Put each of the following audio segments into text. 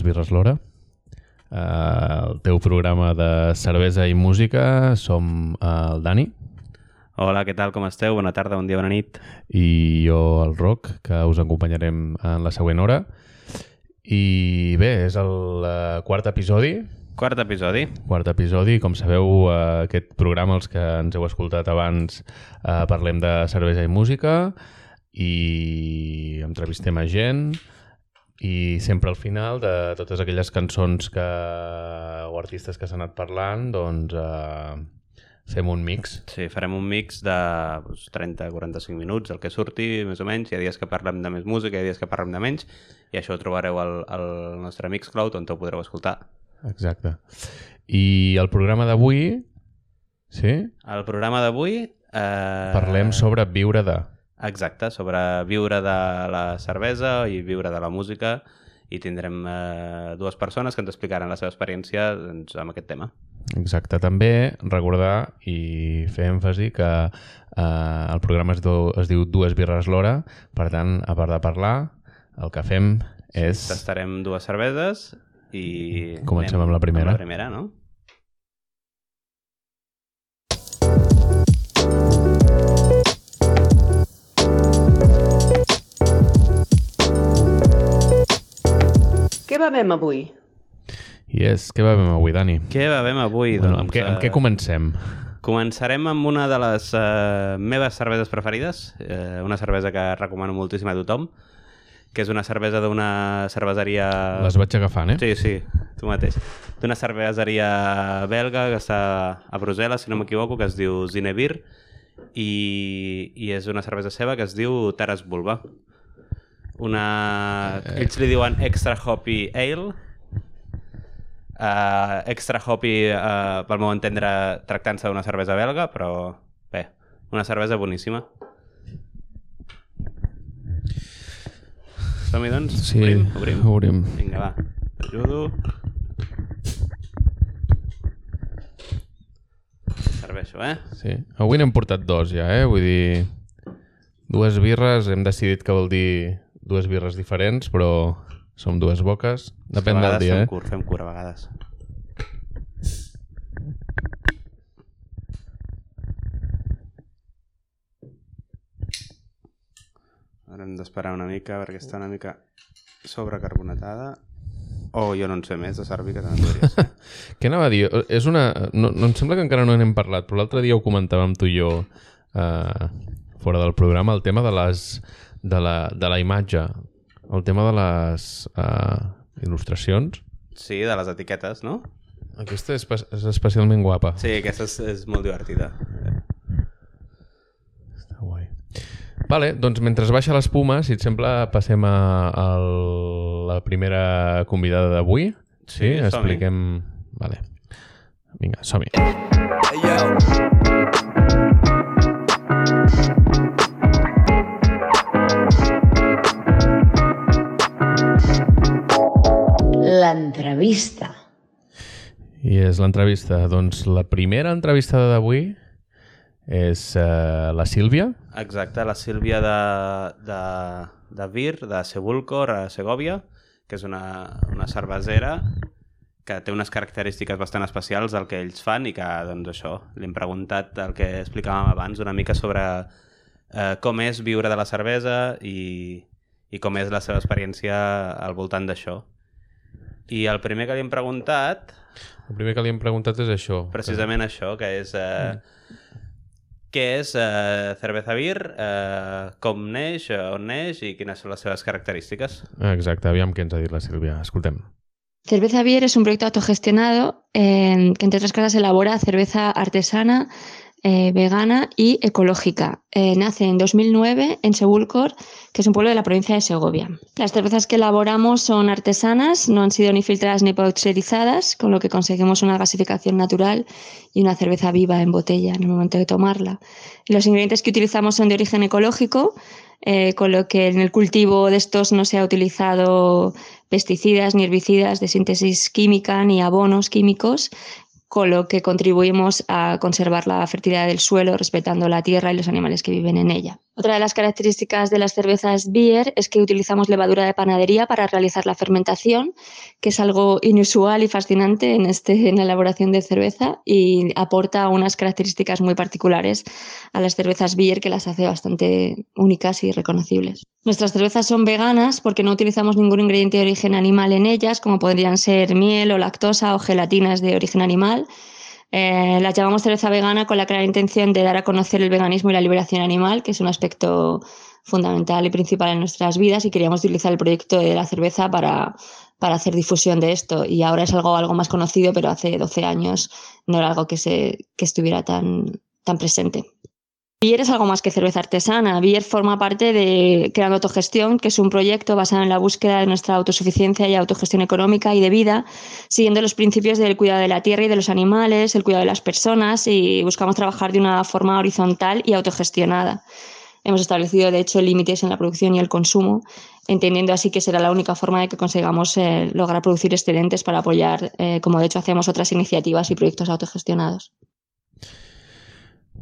Dues Birres l'Hora, el teu programa de cervesa i música. Som el Dani. Hola, què tal, com esteu? Bona tarda, bon dia, bona nit. I jo, el Roc, que us acompanyarem en la següent hora. I bé, és el uh, quart episodi. Quart episodi. Quart episodi. Com sabeu, uh, aquest programa, els que ens heu escoltat abans, uh, parlem de cervesa i música i entrevistem a gent i sempre al final de totes aquelles cançons que, o artistes que s'han anat parlant, doncs eh, fem un mix. Sí, farem un mix de doncs, 30-45 minuts, el que surti, més o menys. Hi ha dies que parlem de més música, hi ha dies que parlem de menys, i això ho trobareu al, al nostre Mixcloud, on ho podreu escoltar. Exacte. I el programa d'avui... Sí? El programa d'avui... Eh... Parlem sobre viure de... Exacte, sobre viure de la cervesa i viure de la música i tindrem eh, dues persones que ens explicaran la seva experiència doncs, amb aquest tema. Exacte, també recordar i fer èmfasi que eh, el programa es, do, es diu Dues birres l'hora, per tant, a part de parlar, el que fem és... Sí, tastarem dues cerveses i... Comencem amb la primera. Amb la primera, no? Què bevem avui? Yes, què bevem avui, Dani? Què bevem avui? Bueno, doncs, amb, què, amb què eh, comencem? Començarem amb una de les uh, meves cerveses preferides, uh, una cervesa que recomano moltíssim a tothom, que és una cervesa d'una cerveseria... Les vaig agafant, eh? Sí, sí, tu mateix. D'una cerveseria belga que està a Brussel·les, si no m'equivoco, que es diu Zinebir, i, i és una cervesa seva que es diu Taras Bulba. Una... Eh. Ells li diuen Extra Hoppy Ale, Uh, extra hoppy, uh, pel meu entendre, tractant-se d'una cervesa belga, però bé, una cervesa boníssima. Som-hi, doncs? Sí, obrim, obrim. obrim. Vinga, va, t'ajudo. Serveixo, eh? Sí. Avui n'hem portat dos ja, eh? Vull dir, dues birres, hem decidit que vol dir dues birres diferents, però som dues boques. Depèn del dia, fem eh? curt, fem curt a vegades. Ara hem d'esperar una mica perquè està una mica sobrecarbonatada. O jo no en sé més de servir, que també podria ser. Què anava a dir? És una... No, no em sembla que encara no n'hem parlat, però l'altre dia ho comentàvem tu i jo eh, fora del programa, el tema de les de la, de la imatge, el tema de les eh, il·lustracions. Sí, de les etiquetes, no? Aquesta és, és especialment guapa. Sí, aquesta és, és molt divertida. Està guai. Vale, doncs mentre baixa l'espuma, si et sembla, passem a, a la primera convidada d'avui. Sí, som-hi. expliquem... Vale. Vinga, som-hi. L'entrevista. I és l'entrevista. Doncs la primera entrevistada d'avui és uh, la Sílvia. Exacte, la Sílvia de, de, de Vir, de Sebulcor, a Segovia, que és una, una cervesera que té unes característiques bastant especials del que ells fan i que, doncs això, li hem preguntat el que explicàvem abans, una mica sobre eh, com és viure de la cervesa i, i com és la seva experiència al voltant d'això. I el primer que li hem preguntat, El primer que li hem preguntat és això. precisament això, que és... Eh, què és eh, Cerveza Vir, eh, com neix, eh, on neix i quines són les seves característiques. Exacte, aviam què ens ha dit la Sílvia. Escoltem. Cerveza Bier es un proyecto autogestionado eh, que, entre otras cosas, elabora cerveza artesana, eh, vegana y ecológica. Eh, nace en 2009 en Sebulcor, que es un pueblo de la provincia de Segovia. Las cervezas que elaboramos son artesanas, no han sido ni filtradas ni pasteurizadas, con lo que conseguimos una gasificación natural y una cerveza viva en botella en el momento de tomarla. Los ingredientes que utilizamos son de origen ecológico, eh, con lo que en el cultivo de estos no se ha utilizado pesticidas ni herbicidas de síntesis química ni abonos químicos con lo que contribuimos a conservar la fertilidad del suelo, respetando la tierra y los animales que viven en ella. Otra de las características de las cervezas beer es que utilizamos levadura de panadería para realizar la fermentación, que es algo inusual y fascinante en, este, en la elaboración de cerveza y aporta unas características muy particulares a las cervezas beer que las hace bastante únicas y reconocibles. Nuestras cervezas son veganas porque no utilizamos ningún ingrediente de origen animal en ellas, como podrían ser miel o lactosa o gelatinas de origen animal. Eh, las llamamos cerveza vegana con la clara intención de dar a conocer el veganismo y la liberación animal, que es un aspecto fundamental y principal en nuestras vidas y queríamos utilizar el proyecto de la cerveza para, para hacer difusión de esto. Y ahora es algo, algo más conocido, pero hace 12 años no era algo que, se, que estuviera tan, tan presente. Bier es algo más que cerveza artesana. Bier forma parte de Creando Autogestión, que es un proyecto basado en la búsqueda de nuestra autosuficiencia y autogestión económica y de vida, siguiendo los principios del cuidado de la tierra y de los animales, el cuidado de las personas y buscamos trabajar de una forma horizontal y autogestionada. Hemos establecido, de hecho, límites en la producción y el consumo, entendiendo así que será la única forma de que consigamos eh, lograr producir excedentes para apoyar, eh, como de hecho hacemos otras iniciativas y proyectos autogestionados.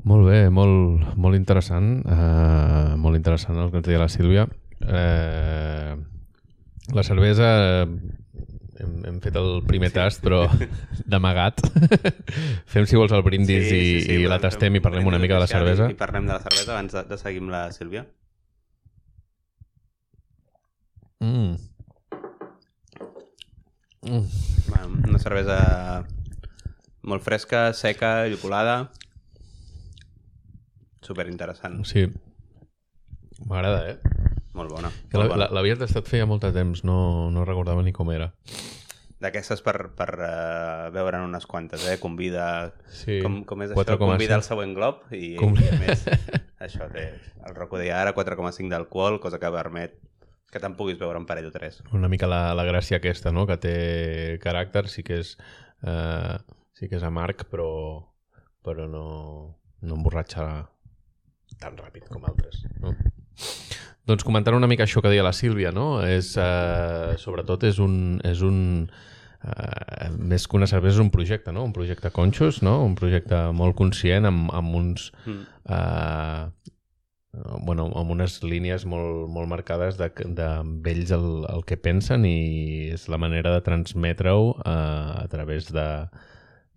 Molt bé, molt, molt interessant. Uh, molt interessant el que ens deia la Sílvia. Uh, la cervesa hem, hem fet el primer tast, però d'amagat. Fem, si vols, el brindis sí, sí, sí, i, i la tastem i parlem una mica de la cervesa. I parlem de la cervesa abans de, de seguir amb la Sílvia. Mm. Mm. Bueno, una cervesa molt fresca, seca, llupolada super interessant. Sí. M'agrada, eh? Molt bona. Bona. L'havia tastat feia molt de temps, no, no recordava ni com era. D'aquestes per, per uh, veure'n unes quantes, eh? Convida... Sí. Com, com és 4, això? Convida el següent glob i, Com... i a més això té el Rocco de ara 4,5 d'alcohol, cosa que permet que te'n puguis veure un parell o tres. Una mica la, la gràcia aquesta, no? Que té caràcter, sí que és, eh, sí que és amarg, però, però no, no emborratxa tan ràpid com altres. No? Doncs comentant una mica això que deia la Sílvia, no? És, eh, sobretot és un, és un eh, més que una cervesa és un projecte, no? Un projecte conxos, no? Un projecte molt conscient amb, amb uns... Mm. Eh, bueno, amb unes línies molt, molt marcades de, de ells el, el que pensen i és la manera de transmetre-ho eh, a través de,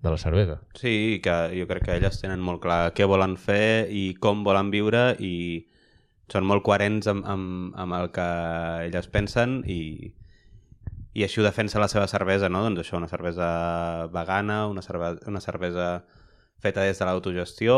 de la cervesa. Sí, que jo crec que elles tenen molt clar què volen fer i com volen viure i són molt coherents amb, amb, amb el que elles pensen i, i així ho defensa la seva cervesa, no? Doncs això, una cervesa vegana, una, cerve una cervesa feta des de l'autogestió.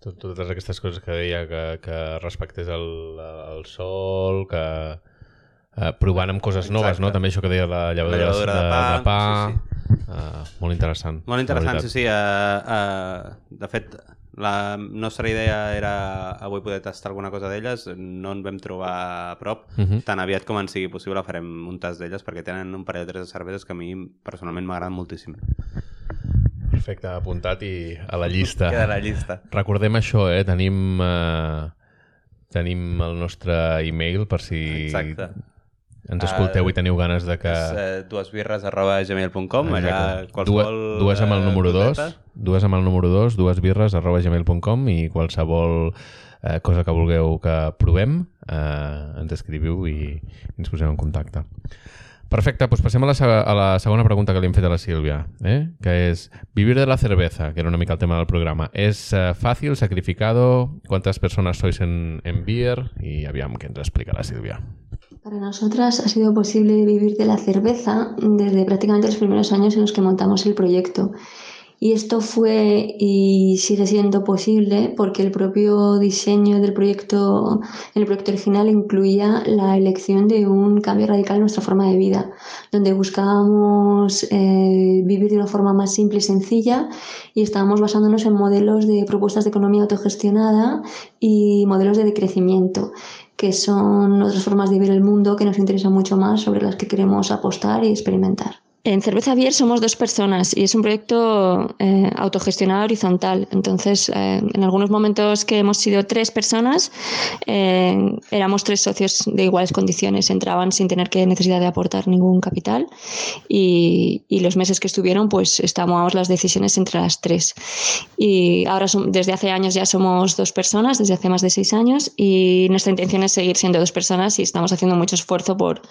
Tot, totes aquestes coses que deia, que, que respectés el, el sol, que eh, provant amb coses Exacte. noves, no? També això que deia la llevadura, la llevadura de, de, pa. De pa. Sí, sí Uh, molt interessant. Molt interessant, sí, sí. Uh, uh, de fet, la nostra idea era avui poder tastar alguna cosa d'elles, no en vam trobar a prop. Uh mhm. -huh. Tan aviat com en sigui possible farem un tas d'elles perquè tenen un parell de tres de cerveses que a mi personalment m'agraden moltíssim. Perfecte, apuntat i a la llista. Queda a la llista. Recordem això, eh? Tenim, uh, tenim el nostre e-mail per si Exacte ens escolteu uh, i teniu ganes de que... És, uh, duesbirres arroba gmail.com allà qualsevol... Dues, dues amb el eh, número 2, dues amb el número 2, dues birres arroba gmail.com i qualsevol eh, cosa que vulgueu que provem eh, ens escriviu i, i ens posem en contacte. Perfecte, doncs passem a la, a la segona pregunta que li hem fet a la Sílvia, eh? que és vivir de la cerveza, que era una mica el tema del programa. ¿Es uh, fácil, sacrificado? ¿Cuántas personas sois en, en Beer? Y aviam que ens explica la Sílvia. Para nosotras ha sido posible vivir de la cerveza desde prácticamente los primeros años en los que montamos el proyecto. Y esto fue y sigue siendo posible porque el propio diseño del proyecto, el proyecto original incluía la elección de un cambio radical en nuestra forma de vida, donde buscábamos eh, vivir de una forma más simple y sencilla y estábamos basándonos en modelos de propuestas de economía autogestionada y modelos de decrecimiento que son otras formas de ver el mundo que nos interesan mucho más, sobre las que queremos apostar y experimentar. En Cerveza Bier somos dos personas y es un proyecto eh, autogestionado horizontal. Entonces, eh, en algunos momentos que hemos sido tres personas, eh, éramos tres socios de iguales condiciones, entraban sin tener que necesidad de aportar ningún capital y, y los meses que estuvieron, pues estábamos las decisiones entre las tres. Y ahora son- desde hace años ya somos dos personas, desde hace más de seis años y nuestra intención es seguir siendo dos personas y estamos haciendo mucho esfuerzo por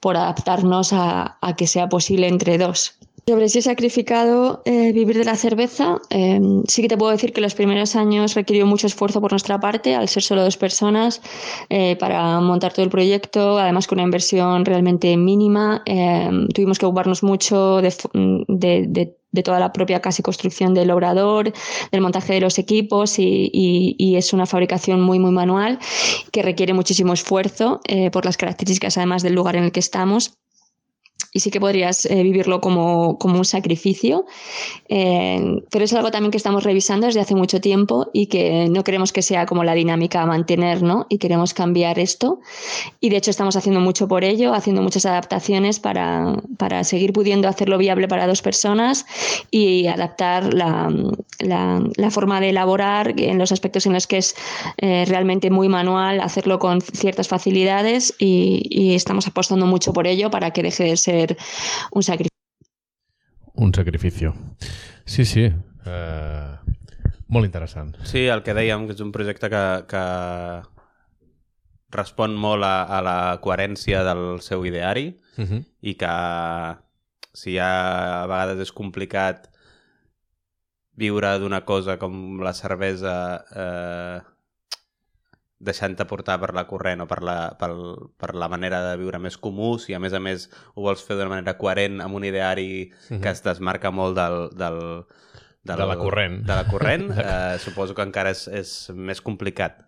por adaptarnos a, a que sea posible entre dos. Sobre si he sacrificado eh, vivir de la cerveza, eh, sí que te puedo decir que los primeros años requirió mucho esfuerzo por nuestra parte, al ser solo dos personas, eh, para montar todo el proyecto, además con una inversión realmente mínima. eh, tuvimos que ocuparnos mucho de, de- de- de toda la propia casi construcción del obrador, del montaje de los equipos y, y- es una fabricación muy, muy manual que requiere muchísimo esfuerzo eh, por las características además del lugar en el que estamos. Y sí que podrías eh, vivirlo como, como un sacrificio, eh, pero es algo también que estamos revisando desde hace mucho tiempo y que no queremos que sea como la dinámica a mantener, ¿no? Y queremos cambiar esto. Y de hecho estamos haciendo mucho por ello, haciendo muchas adaptaciones para, para seguir pudiendo hacerlo viable para dos personas y adaptar la, la, la forma de elaborar en los aspectos en los que es eh, realmente muy manual, hacerlo con ciertas facilidades y, y estamos apostando mucho por ello para que deje de ser un sacrificio. Un sacrificio. Sí, sí. Uh, molt interessant. Sí, el que dèiem, que és un projecte que, que respon molt a, a la coherència del seu ideari Uh -huh. i que si ja a vegades és complicat viure d'una cosa com la cervesa eh, deixant-te portar per la corrent o per la, pel, per la manera de viure més comú, si a més a més ho vols fer d'una manera coherent amb un ideari Mhm. que es desmarca molt del, del, del, De la corrent. de la corrent eh, suposo que encara és, és més complicat.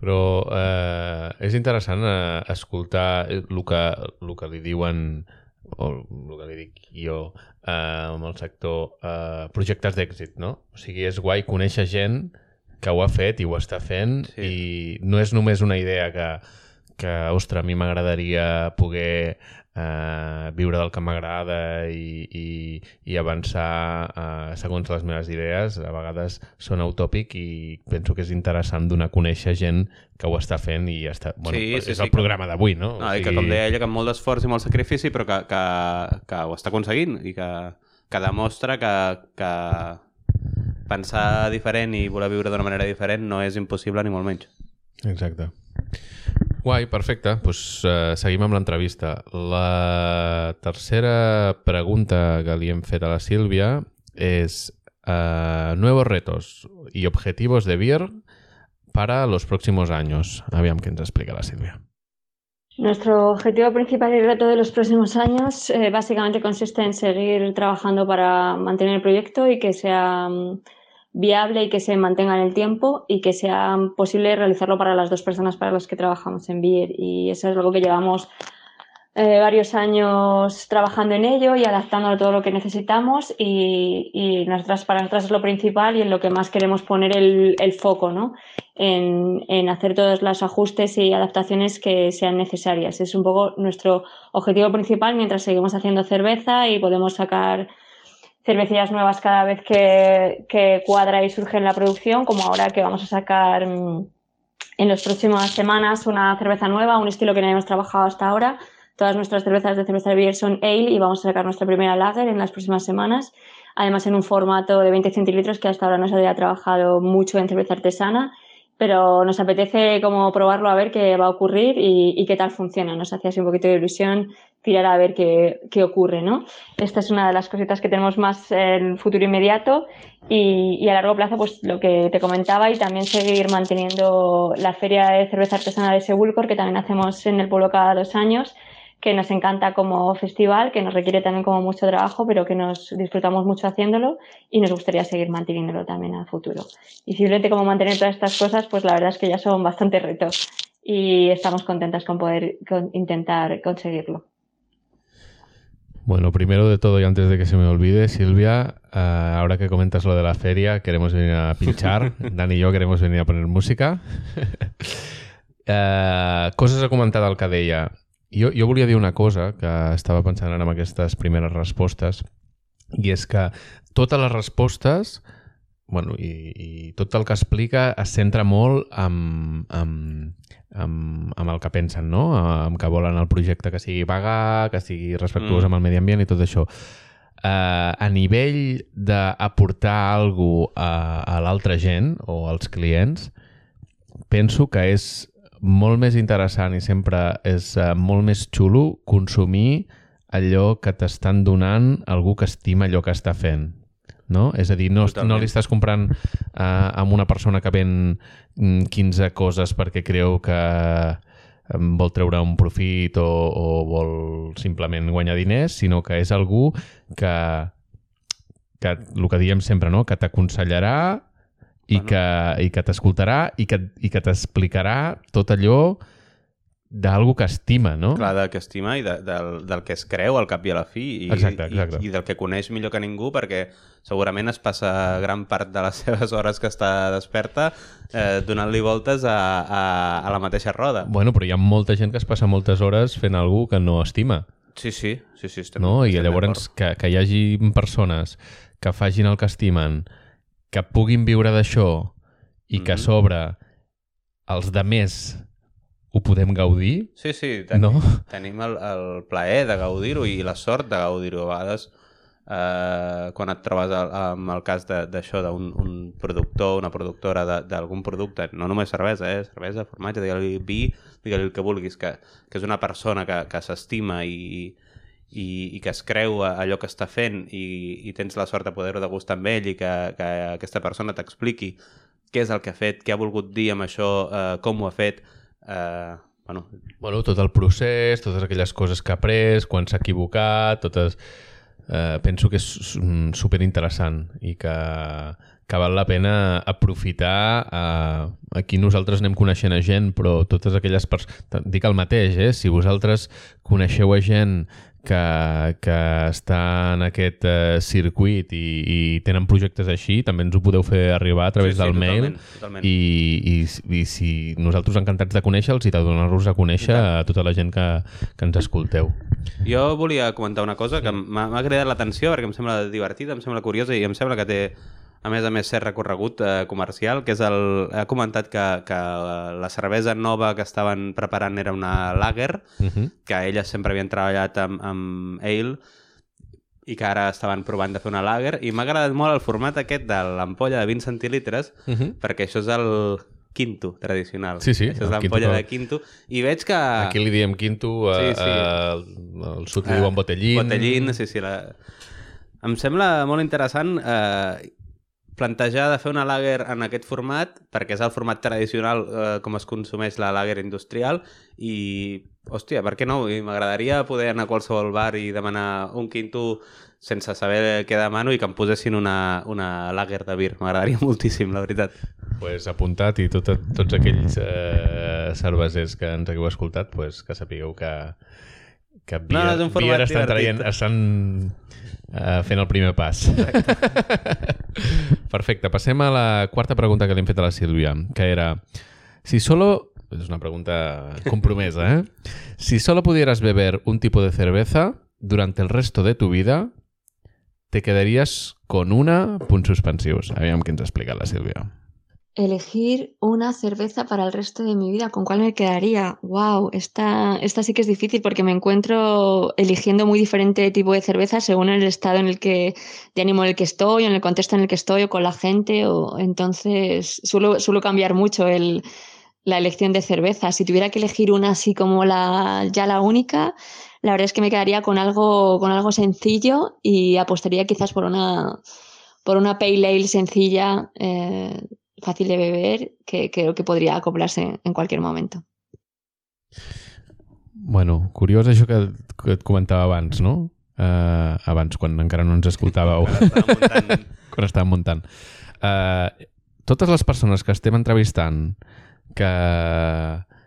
Però eh, és interessant eh, escoltar el que, el que li diuen o el que li dic jo eh, amb el sector eh, projectes d'èxit, no? O sigui, és guai conèixer gent que ho ha fet i ho està fent Sí. i no és només una idea que, que ostres, a mi m'agradaria poder eh, viure del que m'agrada i, i, i avançar eh, segons les meves idees, a vegades sona utòpic i penso que és interessant donar a conèixer gent que ho està fent i ja està... Bueno, Sí, és sí, sí, el que- programa d'avui, no? No, I que, com deia ella, que amb molt d'esforç i molt sacrifici, però que, que, que ho està aconseguint i que, que demostra que, que pensar diferent i voler viure d'una manera diferent no és impossible ni molt menys. Exacte. Guai, perfecte. Pues, uh, seguim amb l'entrevista. La tercera pregunta que li hem fet a la Sílvia és uh, nuevos retos y objetivos de Beer para los próximos años. Aviam què ens explica la Sílvia. Nuestro objetivo principal y reto de los próximos años eh, básicamente consiste en seguir trabajando para mantener el proyecto y que sea mm, viable y que se mantenga en el tiempo y que sea posible realizarlo para las dos personas para las que trabajamos en Beer. Y eso es algo que llevamos eh, varios años trabajando en ello y adaptándolo a todo lo que necesitamos y, y nosotras, para nosotras es lo principal y en lo que más queremos poner el, el foco, ¿no? En, en hacer todos los ajustes y adaptaciones que sean necesarias. Es un poco nuestro objetivo principal mientras seguimos haciendo cerveza y podemos sacar cervecillas nuevas cada vez que, que cuadra y surge en la producción, como ahora que vamos a sacar mm, en las próximas semanas una cerveza nueva, un estilo que no hemos trabajado hasta ahora. Todas nuestras cervezas de cerveza beer son ale y vamos a sacar nuestra primera lager en las próximas semanas. Además en un formato de 20 centilitros que hasta ahora no se había trabajado mucho en cerveza artesana, pero nos apetece como probarlo a ver qué va a ocurrir y, y qué tal funciona. Nos hace así un poquito de ilusión tirar a ver qué, qué ocurre, ¿no? Esta es una de las cositas que tenemos más en futuro inmediato y, y a largo plazo, pues lo que te comentaba y también seguir manteniendo la feria de cerveza artesana de Sebulcor, que también hacemos en el pueblo cada dos años, que nos encanta como festival, que nos requiere también como mucho trabajo, pero que nos disfrutamos mucho haciéndolo y nos gustaría seguir manteniéndolo también a futuro. Y simplemente como mantener todas estas cosas, pues la verdad es que ya son bastante retos y estamos contentas con poder con- intentar conseguirlo. Bueno, primero de todo y antes de que se me olvide, Silvia, eh, ahora que comentas lo de la feria, queremos venir a pinchar. Dan y yo queremos venir a poner música. Eh, coses a comentar del que deia. jo, jo volia dir una cosa que estava pensant ara amb aquestes primeres respostes i és que totes les respostes bueno, i, i tot el que explica es centra molt amb, amb, amb, amb el que pensen, no? amb que volen el projecte que sigui vegà, que sigui respectuós Mm. amb el medi ambient i tot això. Uh, a nivell d'aportar alguna a, a l'altra gent o als clients, penso que és molt més interessant i sempre és uh, molt més xulo consumir allò que t'estan donant algú que estima allò que està fent. No? És a dir, no, Totalment. no li estàs comprant uh, amb una persona que ven mm, 15 coses perquè creu que vol treure un profit o, o vol simplement guanyar diners, sinó que és algú que, que el que diem sempre, no? que t'aconsellarà i Bueno. que, i que t'escoltarà i que, i que t'explicarà tot allò d'algú que estima, no? Clar, del que estima i de, del, del que es creu al cap i a la fi i, Exacte, exacte. i, i del que coneix millor que ningú perquè segurament es passa gran part de les seves hores que està desperta eh, donant-li voltes a, a, a la mateixa roda. Bueno, però hi ha molta gent que es passa moltes hores fent algú que no estima, Sí, sí, sí, sí estem, no? I estem llavors que, que hi hagi persones que facin el que estimen, que puguin viure d'això i que a Mhm. sobre els de més ho podem gaudir, Sí, sí, tenim, no? tenim el, el plaer de gaudir-ho i la sort de gaudir-ho. A vegades, eh, quan et trobes al- amb el cas de- d'això, d'un un productor, una productora d'algun producte, no només cervesa, eh? cervesa, formatge, digue-li vi, digue-li el que vulguis, que, que és una persona que, que s'estima i, i, i que es creu a allò que està fent i, i tens la sort de poder-ho degustar amb ell i que, que aquesta persona t'expliqui què és el que ha fet, què ha volgut dir amb això, eh, com ho ha fet, eh, bueno, Bueno, tot el procés, totes aquelles coses que ha après, quan s'ha equivocat, totes... Eh, penso que és mm, superinteressant i que, que val la pena aprofitar eh, aquí nosaltres anem coneixent a gent però totes aquelles persones dic el mateix, eh? si vosaltres coneixeu a gent que, que està en aquest eh, circuit i, i tenen projectes així, també ens ho podeu fer arribar a través Sí, sí, del mail totalment, totalment. i, i, i si nosaltres encantats de conèixer-los i de donar-los a conèixer a tota la gent que, que ens escolteu. Jo volia comentar una cosa que m'ha cridat l'atenció perquè em sembla divertida, em sembla curiosa i em sembla que té, a més a més, cert recorregut eh, comercial, que és el... Ha comentat que, que la cervesa nova que estaven preparant era una lager, Uh -huh. que elles sempre havien treballat amb, amb ale i que ara estaven provant de fer una lager i m'ha agradat molt el format aquest de l'ampolla de 20 centilitres Uh -huh. perquè això és el quinto tradicional. Sí, sí, Això és l'ampolla de quinto. I veig que... Aquí li diem quinto, a, Sí, sí. a, al sud li diuen botellín. Botellín, sí, sí. La... Em sembla molt interessant eh, plantejar de fer una lager en aquest format, perquè és el format tradicional eh, com es consumeix la lager industrial, i, hòstia, per què no? M'agradaria poder anar a qualsevol bar i demanar un quinto sense saber què demano i que em posessin una, una lager de vir. M'agradaria moltíssim, la veritat. pues, apuntat i tot, tots aquells eh, cervesers que ens hagueu escoltat, pues, que sapigueu que, que No, Beer, no, és un Beer estan, divertit. traient, estan eh, fent el primer pas. Perfecte, passem a la quarta pregunta que li hem fet a la Sílvia, que era, si solo... És una pregunta compromesa, ¿eh? Si solo pudieras beber un tipo de cerveza durante el resto de tu vida, te quedarías con una... Punts suspensius. Aviam què ens ha explicat la Sílvia. Elegir una cerveza para el resto de mi vida, ¿con cuál me quedaría? Wow, esta, esta sí que es difícil porque me encuentro eligiendo muy diferente tipo de cerveza según el estado en el que, de ánimo en el que estoy, o en el contexto en el que estoy, o con la gente, o entonces suelo, suelo cambiar mucho el, la elección de cerveza. Si tuviera que elegir una así como la, ya la única, la verdad es que me quedaría con algo, con algo sencillo y apostaría quizás por una, por una pale ale sencilla, eh, fácil de beber, que creo que podría acoplarse en cualquier momento. Bueno, curiós això que, que et comentava abans, no? Uh, abans, quan encara no ens escoltàveu, Estava muntant... quan estàvem muntant. Uh, totes les persones que estem entrevistant que,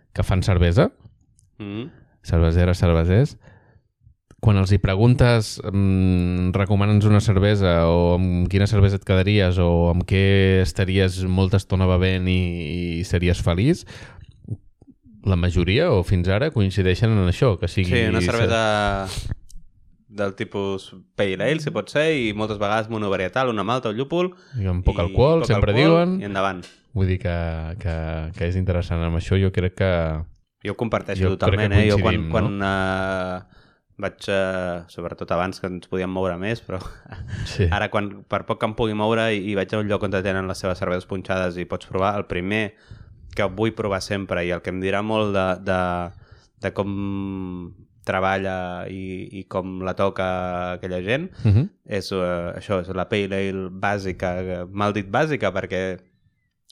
que fan cervesa, Mm. cerveseres, cervesers, quan els hi preguntes mm, recomana'ns una cervesa o amb quina cervesa et quedaries o amb què estaries molta estona bevent i, i series feliç, la majoria, o fins ara, coincideixen en això, que sigui... Sí, una cervesa del tipus pale ale, si pot ser, i moltes vegades monovarietal, una malta o llúpol. I amb poc alcohol, poc sempre alcohol, diuen. I endavant. Vull dir que, que, que és interessant amb això. Jo crec que... Jo ho comparteixo Jo totalment, eh? Jo quan, coincidim, quan uh, vaig, uh, sobretot abans que ens podíem moure més, però Sí. ara quan per poc que em pugui moure i, i vaig a un lloc on tenen les seves cerveses punxades i pots provar, el primer que vull provar sempre i el que em dirà molt de, de, de com treballa i, i com la toca aquella gent Uh -huh. és uh, això, és la pale ale bàsica, eh, mal dit bàsica, perquè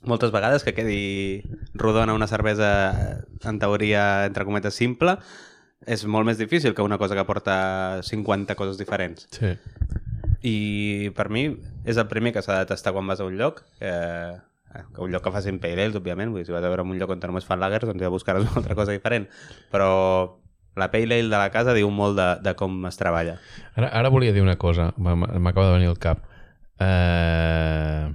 moltes vegades que quedi rodona una cervesa eh, en teoria, entre cometes, simple, és molt més difícil que una cosa que porta 50 coses diferents. Sí. I per mi és el primer que s'ha de tastar quan vas a un lloc, eh, que un lloc que facin pale ales, òbviament, vull dir, si vas a veure un lloc on només fan lagers, doncs ja buscaràs una altra cosa diferent. Però la pale ale de la casa diu molt de, de com es treballa. Ara, ara volia dir una cosa, m'acaba de venir al cap. Eh...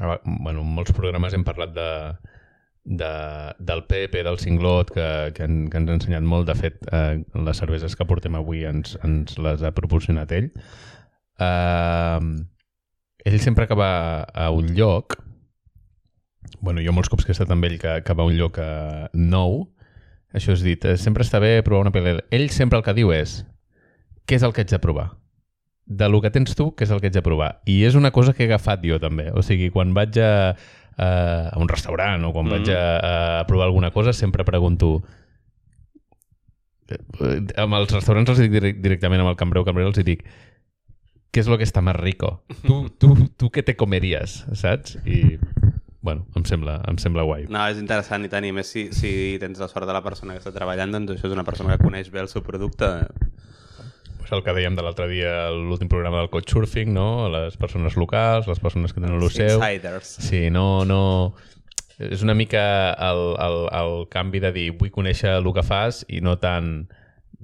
Bueno, en molts programes hem parlat de, de, del Pepe, del Cinglot, que, que, en, que ens ha ensenyat molt. De fet, eh, les cerveses que portem avui ens, ens les ha proporcionat ell. Eh, ell sempre que va a un lloc, bueno, jo molts cops que he estat amb ell que, que va a un lloc eh, nou, això és dit, eh, sempre està bé provar una ale. Ell sempre el que diu és què és el que haig de provar? De lo que tens tu, què és el que haig de provar? I és una cosa que he agafat jo també. O sigui, quan vaig a, a, a un restaurant o quan mm. Mhm. vaig a, a provar alguna cosa, sempre pregunto eh, amb els restaurants els dic direc- directament amb el cambreu, cambreu els dic què és lo que està més rico? Tu, tu, tu què te comeries, saps? I, bueno, em sembla, em sembla guai. No, és interessant i tant, i més si, si tens la sort de la persona que està treballant, doncs això és una persona que coneix bé el seu producte. Pues el que dèiem de l'altre dia, a l'últim programa del Couchsurfing, no? Les persones locals, les persones que tenen el seu... Insiders. Sí, no, no... És una mica el, el, el canvi de dir vull conèixer el que fas i no tant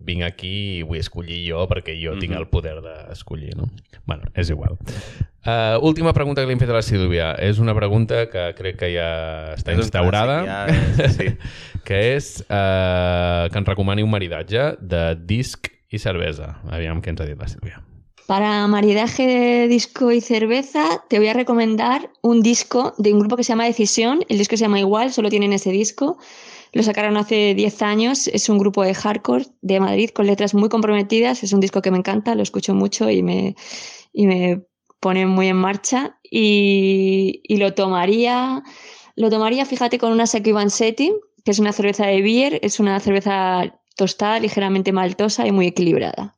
vinc aquí i vull escollir jo perquè jo mm -hmm. tinc Mhm. el poder d'escollir, no? bueno, és igual. Uh, última pregunta que li hem fet a la Sílvia. És una pregunta que crec que ja està És instaurada, clàssic, ja, sí. que és uh, que ens recomani un maridatge de disc i cervesa. Aviam què ens ha dit la. Para maridaje de disco y cerveza, te voy a recomendar un disco de un grupo que se llama Decisión. El disco se llama igual, solo tienen ese disco. Lo sacaron hace 10 años. Es un grupo de hardcore de Madrid con letras muy comprometidas. Es un disco que me encanta, lo escucho mucho y me, y me pone muy en marcha. Y, lo tomaría, lo tomaría, fíjate, con una Vansetti, que es una cerveza de beer. Es una cerveza tostada, ligeramente maltosa y muy equilibrada.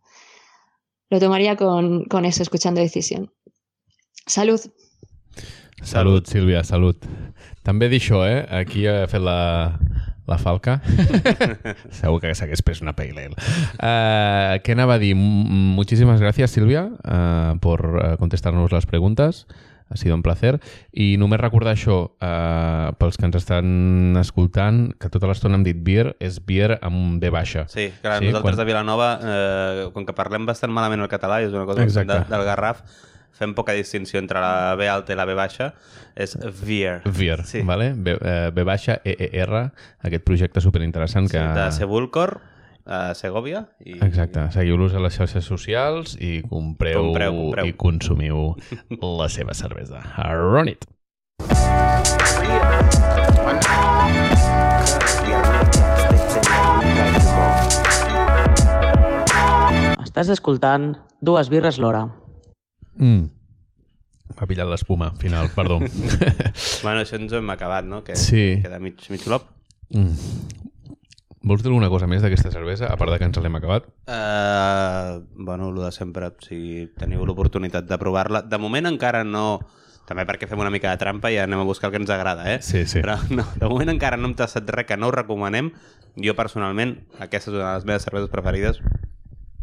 Lo tomaría con, con eso, escuchando decisión. Salud. Salut, Sílvia, salut. També dir això, eh? Aquí ha fet la, la falca. Segur que s'hagués pres una pale ale. Uh, què anava a dir? M- Muchísimas gracias, Sílvia, uh, por uh, contestarnos las preguntas. Ha sido un placer. I només recordar això, uh, pels que ens estan escoltant, que tota l'estona hem dit beer, és beer amb un B baixa. Sí, clar, Sí, nosaltres quan- de Vilanova, eh, com que parlem bastant malament el català, és una cosa Exacte. de, del Garraf, fem poca distinció entre la B alta i la B baixa, és Veer. Beer, Sí. vale? B, eh, B baixa, E, E, R, aquest projecte superinteressant que... Sí, de Sebulcor, a Segovia. I... Exacte, seguiu-los a les xarxes socials i compreu, Compreu, compreu. i consumiu la seva cervesa. Run it! Estàs escoltant dues birres l'hora. Mm. M'ha pillat l'espuma, final, perdó. Bueno, això ens ho hem acabat, no? Que Sí. queda mig, mig glop. mm. Vols dir alguna cosa més d'aquesta cervesa, a part de que ens l'hem acabat? Uh, bueno, el de sempre, si teniu l'oportunitat de provar-la. De moment encara no... També perquè fem una mica de trampa i anem a buscar el que ens agrada, eh? Sí, sí. Però no, de moment encara no hem tastat res que no ho recomanem. Jo personalment, aquesta és una de les meves cerveses preferides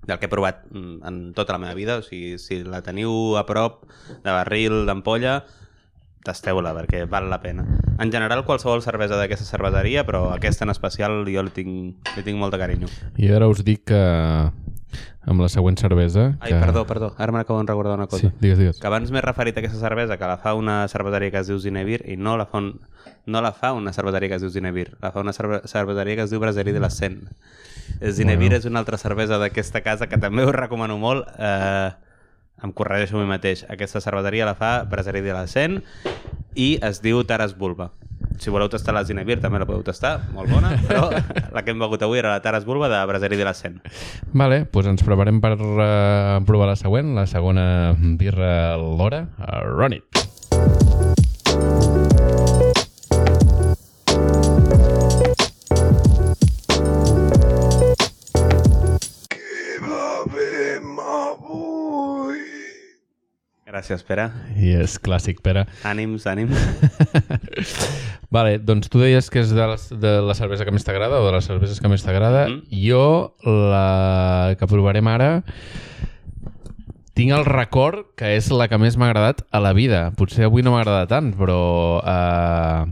del que he provat mm, en tota la meva vida. O sigui, si la teniu a prop de barril, d'ampolla, tasteu-la perquè val la pena. En general, qualsevol cervesa d'aquesta cerveseria, però aquesta en especial jo li tinc, li tinc molt de carinyo. I ara us dic que, amb la següent cervesa. Ai, perdó, perdó, ara m'acabo de recordar una cosa. Sí, digues, digues. Que abans m'he referit a aquesta cervesa, que la fa una cerveseria que es diu Zinebir, i no la fa, un, no la fa una cerveseria que es diu Zinebir, la fa una cerve cerveseria que es diu Braserí de la Cent. Zinebir Bueno. és una altra cervesa d'aquesta casa que també us recomano molt. Eh, em corregeixo a mi mateix. Aquesta cerveseria la fa Braserí de la Cent i es diu Taras Bulba. Si voleu tastar la Zinebir també la podeu tastar, molt bona, però la que hem begut avui era la Taras Bulba de Braserí de la Cent. Vale, doncs ens preparem per uh, provar la següent, la segona birra l'hora, uh, Run It. Gràcies, Pere. I és clàssic, Pere. Ànims, ànims. Vale, doncs tu deies que és de la, de la cervesa que més t'agrada o de les cerveses que més t'agrada. Mhm. Jo, la que provarem ara, tinc el record que és la que més m'ha agradat a la vida. Potser avui no m'agrada tant, però eh,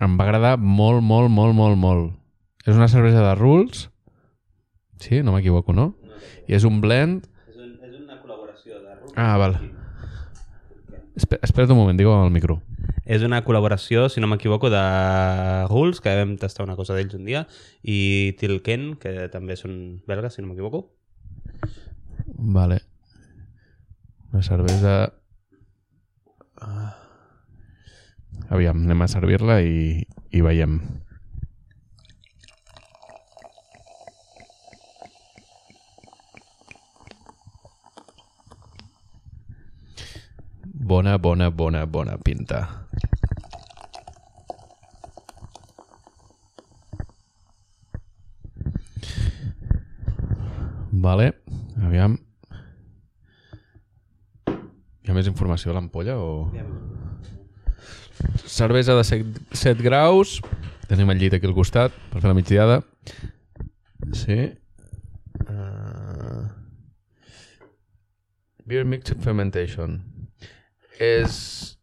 em va agradar molt, molt, molt, molt, molt. És una cervesa de Rules. Sí, no m'equivoco, no? I és un blend... És, un, és una col·laboració de Rules. Ah, val. Espe espera't un moment, digue amb el micro. És una col·laboració, si no m'equivoco, de Rules, que vam tastar una cosa d'ells un dia, i Tilken, que també són belgues, si no m'equivoco. Vale. Una cervesa... Ah. Aviam, anem a servir-la i, i veiem. Bona, bona, bona, bona pinta. Vale, aviam. Hi ha més informació a l'ampolla o...? Cervesa de 7, 7 graus. Tenim el llit aquí al costat per fer la migdiada. Sí. Uh... Beer mixed fermentation. És...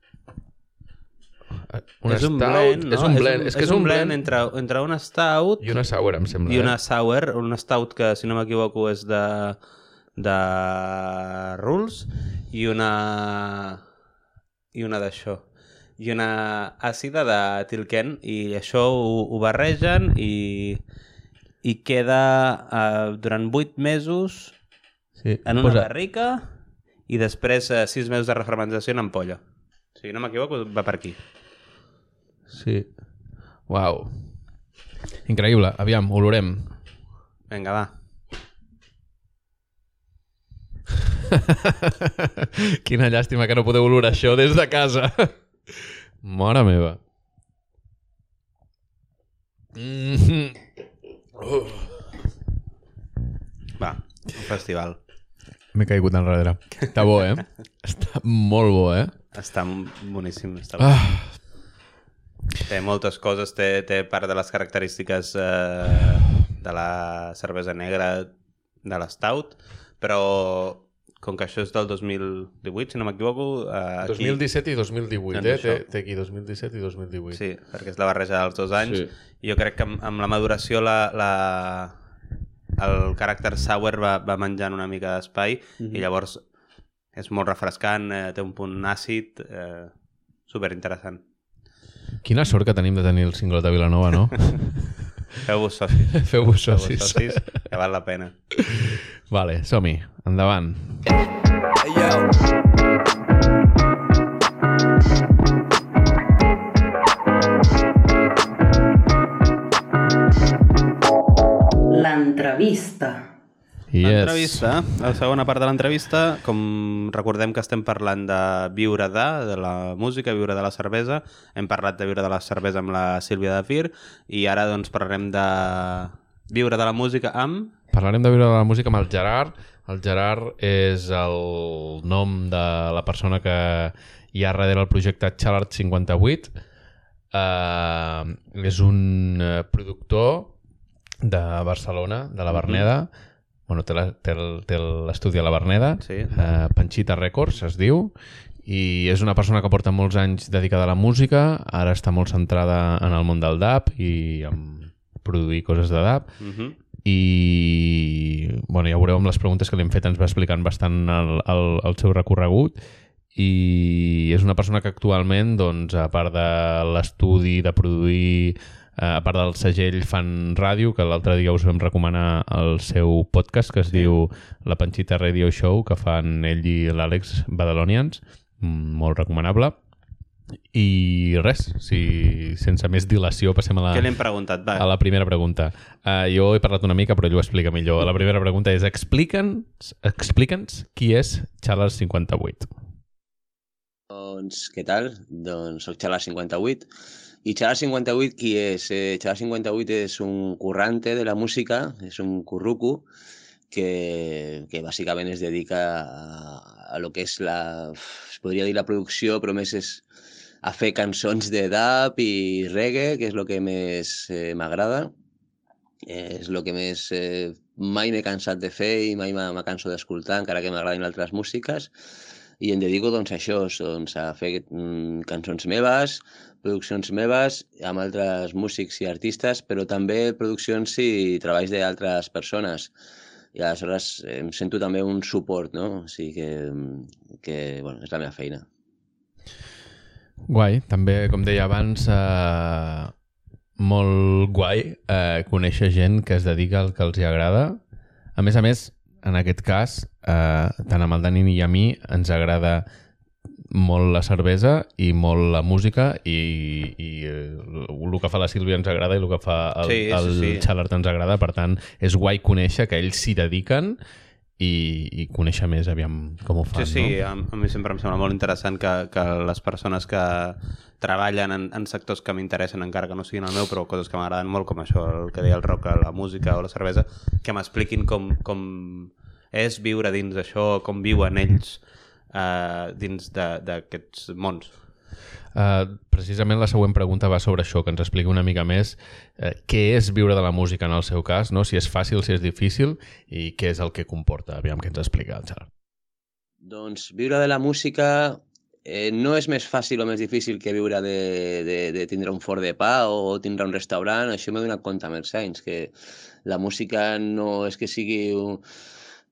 Un és un stout. blend, no? És un blend. És, que és un blend, entre, entre una stout i una sour, em sembla. i una Eh? sour, una stout que, si no m'equivoco, és de, de Rules, i una i una d'això i una àcida de Tilken i això ho, ho barregen i, i queda uh, durant 8 mesos Sí. en una Posa- barrica i després uh, 6 mesos de refermentació en ampolla. Si no m'equivoco, va per aquí. Sí. Uau. Increïble. Aviam, olorem. Vinga, va. Quina llàstima que no podeu olorar això des de casa. Mare meva. Mm -hmm. Va, un festival. M'he caigut enrere. Està bo, eh? Està molt bo, eh? Està boníssim. Està Ah, Té moltes coses, té, té part de les característiques eh, de la cervesa negra de l'Stout, però com que això és del 2018, si no m'equivoco, eh, aquí... 2017 i 2018, Doncs eh? Té, té aquí 2017 i 2018. Sí, perquè és la barreja dels dos anys. Sí. I jo crec que amb, amb la maduració la, la, el caràcter sour va, va menjant una mica d'espai Mhm. i llavors és molt refrescant, eh, té un punt àcid, eh, superinteressant. Quina sort que tenim de tenir el cingle de Vilanova, no? Feu-vos socis. Feu-vos socis. socis, que val la pena. Vale, som-hi. Endavant. L'entrevista. Yes. L'entrevista, la segona part de l'entrevista, com recordem que estem parlant de viure de, de la música, viure de la cervesa, hem parlat de viure de la cervesa amb la Sílvia de Fir, i ara doncs parlarem de viure de la música amb... Parlarem de viure de la música amb el Gerard. El Gerard és el nom de la persona que hi ha darrere el projecte Challard 58. Uh, és un eh, productor de Barcelona, de la Verneda. Bueno, té la- té el- té l'estudi a la Verneda. Sí. Uh, Panchita Records es diu. I és una persona que porta molts anys dedicada a la música. Ara està molt centrada en el món del DAP i en produir coses de DAP Uh -huh. i bueno, ja veureu amb les preguntes que li hem fet, ens va explicant bastant el, el, el seu recorregut i és una persona que actualment, doncs, a part de l'estudi, de produir, eh, a part del segell fan ràdio, que l'altre dia us vam recomanar el seu podcast que es sí. diu La Panxita Radio Show, que fan ell i l'Àlex Badalonians, mm, molt recomanable. I res, si sense més dilació passem a la, Què li hem preguntat? Va. a la primera pregunta. Uh, jo he parlat una mica, però ell ho explica millor. La primera pregunta és explica'ns explica qui és Charles 58. Doncs, què tal? Doncs soc Xalar 58. I Xalar 58 qui és? Eh, Xalar 58 és un currante de la música, és un curruco que, que bàsicament es dedica a, a lo que és la... es podria dir la producció, però més és a fer cançons de dub i reggae, que és el que més eh, m'agrada. Eh, és el que més eh, mai m'he cansat de fer i mai m'ha canso d'escoltar, encara que m'agradin altres músiques i em dedico doncs, a això, doncs, a fer mm, cançons meves, produccions meves amb altres músics i artistes, però també produccions i treballs d'altres persones. I aleshores em sento també un suport, no? O sigui que, que bueno, és la meva feina. Guai, també, com deia abans, eh, molt guai eh, conèixer gent que es dedica al que els hi agrada. A més a més, en aquest cas, eh, tant amb el Dani i a mi ens agrada molt la cervesa i molt la música i, i el que fa la Sílvia ens agrada i el que fa el, Sí, el sí. Xalart ens agrada, per tant és guai conèixer que ells s'hi dediquen i, i conèixer més aviam com ho fan, Sí, sí, no? a, a mi sempre em sembla molt interessant que, que les persones que treballen en, en sectors que m'interessen encara que no siguin el meu, però coses que m'agraden molt, com això, el que deia el rock, la música o la cervesa, que m'expliquin com, com és viure dins d'això, com viuen ells eh, dins de- d'aquests mons. Uh, precisament la següent pregunta va sobre això, que ens expliqui una mica més uh, què és viure de la música en el seu cas, no? si és fàcil, si és difícil i què és el que comporta. Aviam què ens explica el Gerard. Doncs viure de la música eh, no és més fàcil o més difícil que viure de, de, de tindre un forn de pa o tindre un restaurant. Això m'he donat compte amb els anys, que la música no és que sigui un,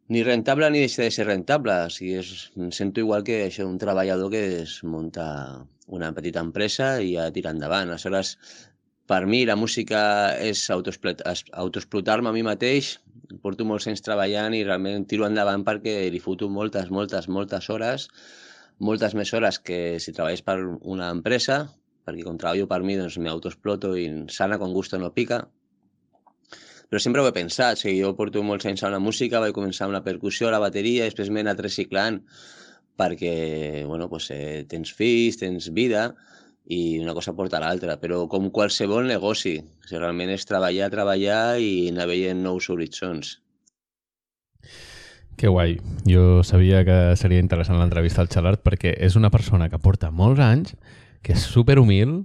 ni rentable ni deixa de ser rentable. O sigui, és, em sento igual que això, un treballador que es munta una petita empresa i ha de tirar endavant. Aleshores, per mi la música és autoexplotar-me a mi mateix, porto molts anys treballant i realment tiro endavant perquè li foto moltes, moltes, moltes hores, moltes més hores que si treballes per una empresa, perquè com treballo per mi doncs m'autoexploto i sana con gusto no pica. Però sempre ho he pensat, o sigui, jo porto molts anys a la música, vaig començar amb la percussió, la bateria, després m'he anat reciclant perquè bueno, pues, eh, tens fills, tens vida i una cosa porta a l'altra, però com qualsevol negoci, o sigui, realment és treballar, treballar i anar veient nous horitzons. Que guai. Jo sabia que seria interessant l'entrevista al Xalart perquè és una persona que porta molts anys, que és super humil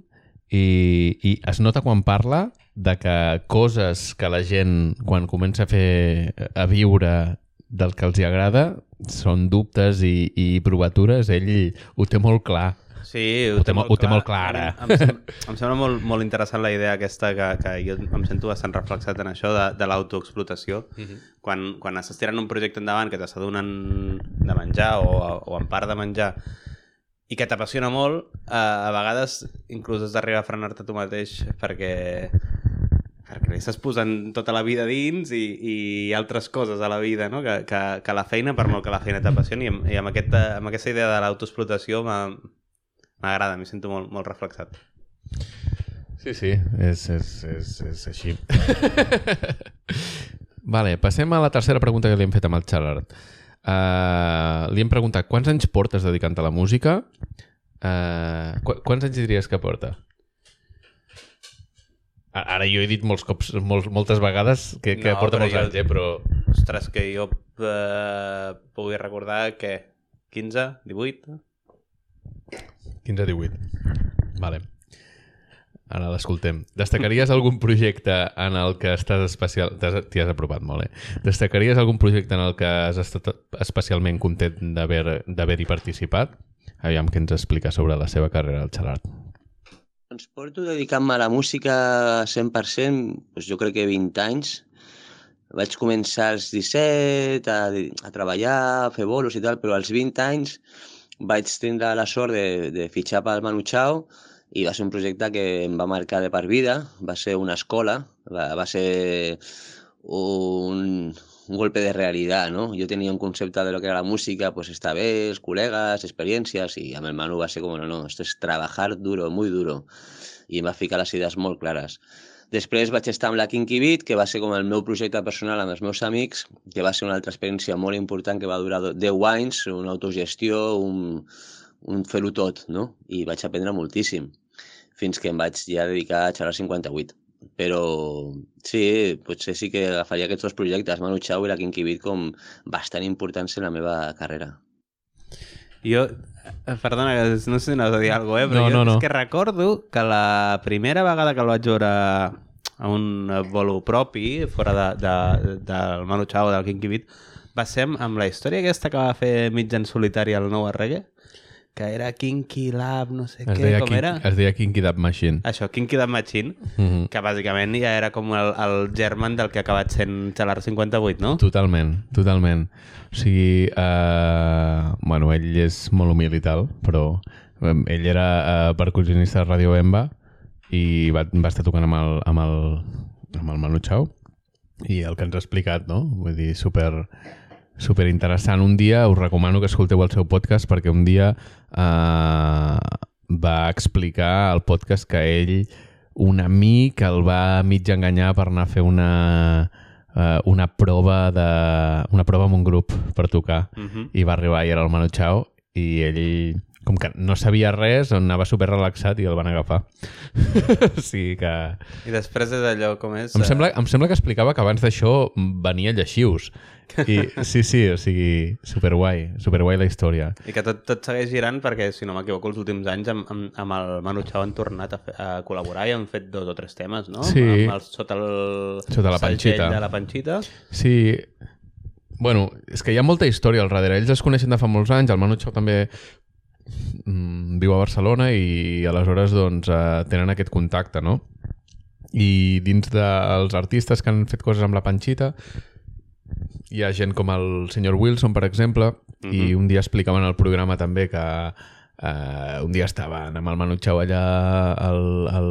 i, i es nota quan parla de que coses que la gent quan comença a fer a viure del que els hi agrada són dubtes i, i provatures, ell ho té molt clar. Sí, Ho té molt- ho té molt clar, ara. Em, em, sem- em sembla molt, molt interessant la idea aquesta que, que jo em sento bastant reflexat en això de, de l'autoexplotació. Uh -huh. quan, quan estàs tirant un projecte endavant que t'està donant de menjar o, o en part de menjar i que t'apassiona molt, eh, a vegades inclús has d'arribar a frenar-te tu mateix perquè perquè li estàs posant tota la vida dins i, i altres coses a la vida, no? que, que, que la feina, per molt que la feina t'apassioni, i, amb, i amb, aquesta, amb aquesta idea de l'autoexplotació m'agrada, m'hi sento molt, molt reflexat. Sí, sí, és, és, és, és així. vale, passem a la tercera pregunta que li hem fet amb el Xalart. Uh, li hem preguntat quants anys portes dedicant a la música? Uh, qu quants anys diries que porta? Ara jo he dit molts cops, molts, moltes vegades que, que No, porta molts jo- anys, eh, però... Ostres, que jo eh, pugui recordar que 15, 18... 15-18. Vale. Ara l'escoltem. Destacaries algun projecte en el que estàs especial... T'hi has aprovat molt, eh? Destacaries algun projecte en el que has estat especialment content d'haver- d'haver-hi participat? Aviam què ens explica sobre la seva carrera al Xalart. Doncs porto dedicant-me a la música 100%, doncs jo crec que 20 anys. vaig començar als 17 a, a treballar, a fer bolos i tal, però als 20 anys vaig tindre la sort de, de fitxar pel Manu Chao i va ser un projecte que em va marcar de per vida, va ser una escola, va, va ser un, un golpe de realitat, ¿no? Jo tenia un concepte de lo que era la música, pues bé, els col·legues, experiències, i amb el Manu va ser com, no, no, esto es trabajar duro, muy duro, i em va ficar les idees molt clares. Després vaig estar amb la Kinky Beat, que va ser com el meu projecte personal amb els meus amics, que va ser una altra experiència molt important que va durar 10 anys, una autogestió, un, un fer-ho tot, no? I vaig aprendre moltíssim, fins que em vaig ja dedicar a xerrar 58. Però sí, potser sí que agafaria aquests dos projectes, Manu Chao i la Kinky Beat, com bastant importants en la meva carrera. Jo, eh, perdona, que no sé si anaves a dir alguna cosa, eh? però No, jo no, no. és que recordo que la primera vegada que el vaig veure a un bolo propi, fora de, de, del Manu Chao, del Kinky Beat, va ser amb, la història aquesta que va fer mig en solitari al nou reggae, que era Kinky Lab, no sé Es què, com Kin- era? es deia Kinky Dab Machine. Això, Kinky Dab Machine, Mhm. que bàsicament ja era com el, el germen del que ha acabat sent Xalar 58, no? Totalment, totalment. O sigui, eh, bueno, ell és molt humil i tal, però eh, ell era eh, percussionista de Radio Bemba i va, va estar tocant amb el, amb el, amb el Manu Chao i el que ens ha explicat, no? Vull dir, super, super interessant. Un dia us recomano que escolteu el seu podcast perquè un dia eh, va explicar al podcast que ell un amic el va mig enganyar per anar a fer una, uh, una prova de una prova amb un grup per tocar Uh -huh. i va arribar i era el Manu Chao i ell com que no sabia res, anava super relaxat i el van agafar. sigui que... I després és allò com és... Em eh, sembla, em sembla que explicava que abans d'això venia lleixius. I, sí, sí, o sigui, superguai, superguai la història. I que tot, tot segueix girant perquè, si no m'equivoco, els últims anys amb, amb, amb el Manu Chao han tornat a, fer, a col·laborar i han fet dos o tres temes, no? Sí. Amb el, sota el Sota la panxita. de la panxita. Sí, bueno, és que hi ha molta història al darrere. Ells es coneixen de fa molts anys, el Manu Chao també viu a Barcelona i aleshores doncs, eh, tenen aquest contacte, no? I dins dels artistes que han fet coses amb la Panxita hi ha gent com el senyor Wilson, per exemple, i un dia explicaven al programa també que eh, un dia estaven amb el Manu Chao allà al- al- a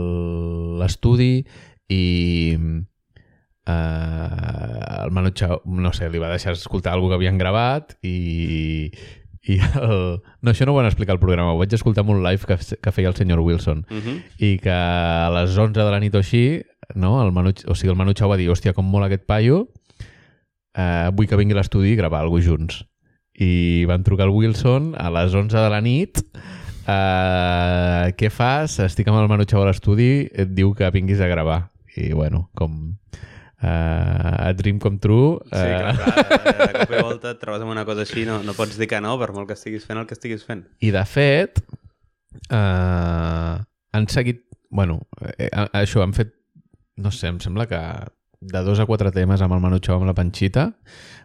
l'estudi i eh, el Manu Chao, no sé, li va deixar escoltar alguna que havien gravat i, i el... no, això no ho van explicar al programa, ho vaig escoltar en un live que, que feia el senyor Wilson. Uh -huh. i que a les 11 de la nit o així no, el Manu, o sigui, el Manu Chao va dir hòstia, com mola aquest paio eh, vull que vingui a l'estudi i gravar alguna junts. I van trucar al Wilson a les 11 de la nit. Eh, què fas? estic amb el Manu Chao a l'estudi et diu que vinguis a gravar. I bueno, com eh, a dream come true Sí, eh, clar, clar, de cop i volta et trobes amb una cosa així, no, no pots dir que no, per molt que estiguis fent el que estiguis fent. I de fet, eh, han seguit... Bueno, eh, eh, això, han fet... No sé, em sembla que de dos a quatre temes amb el Manu Chao amb la Panxita,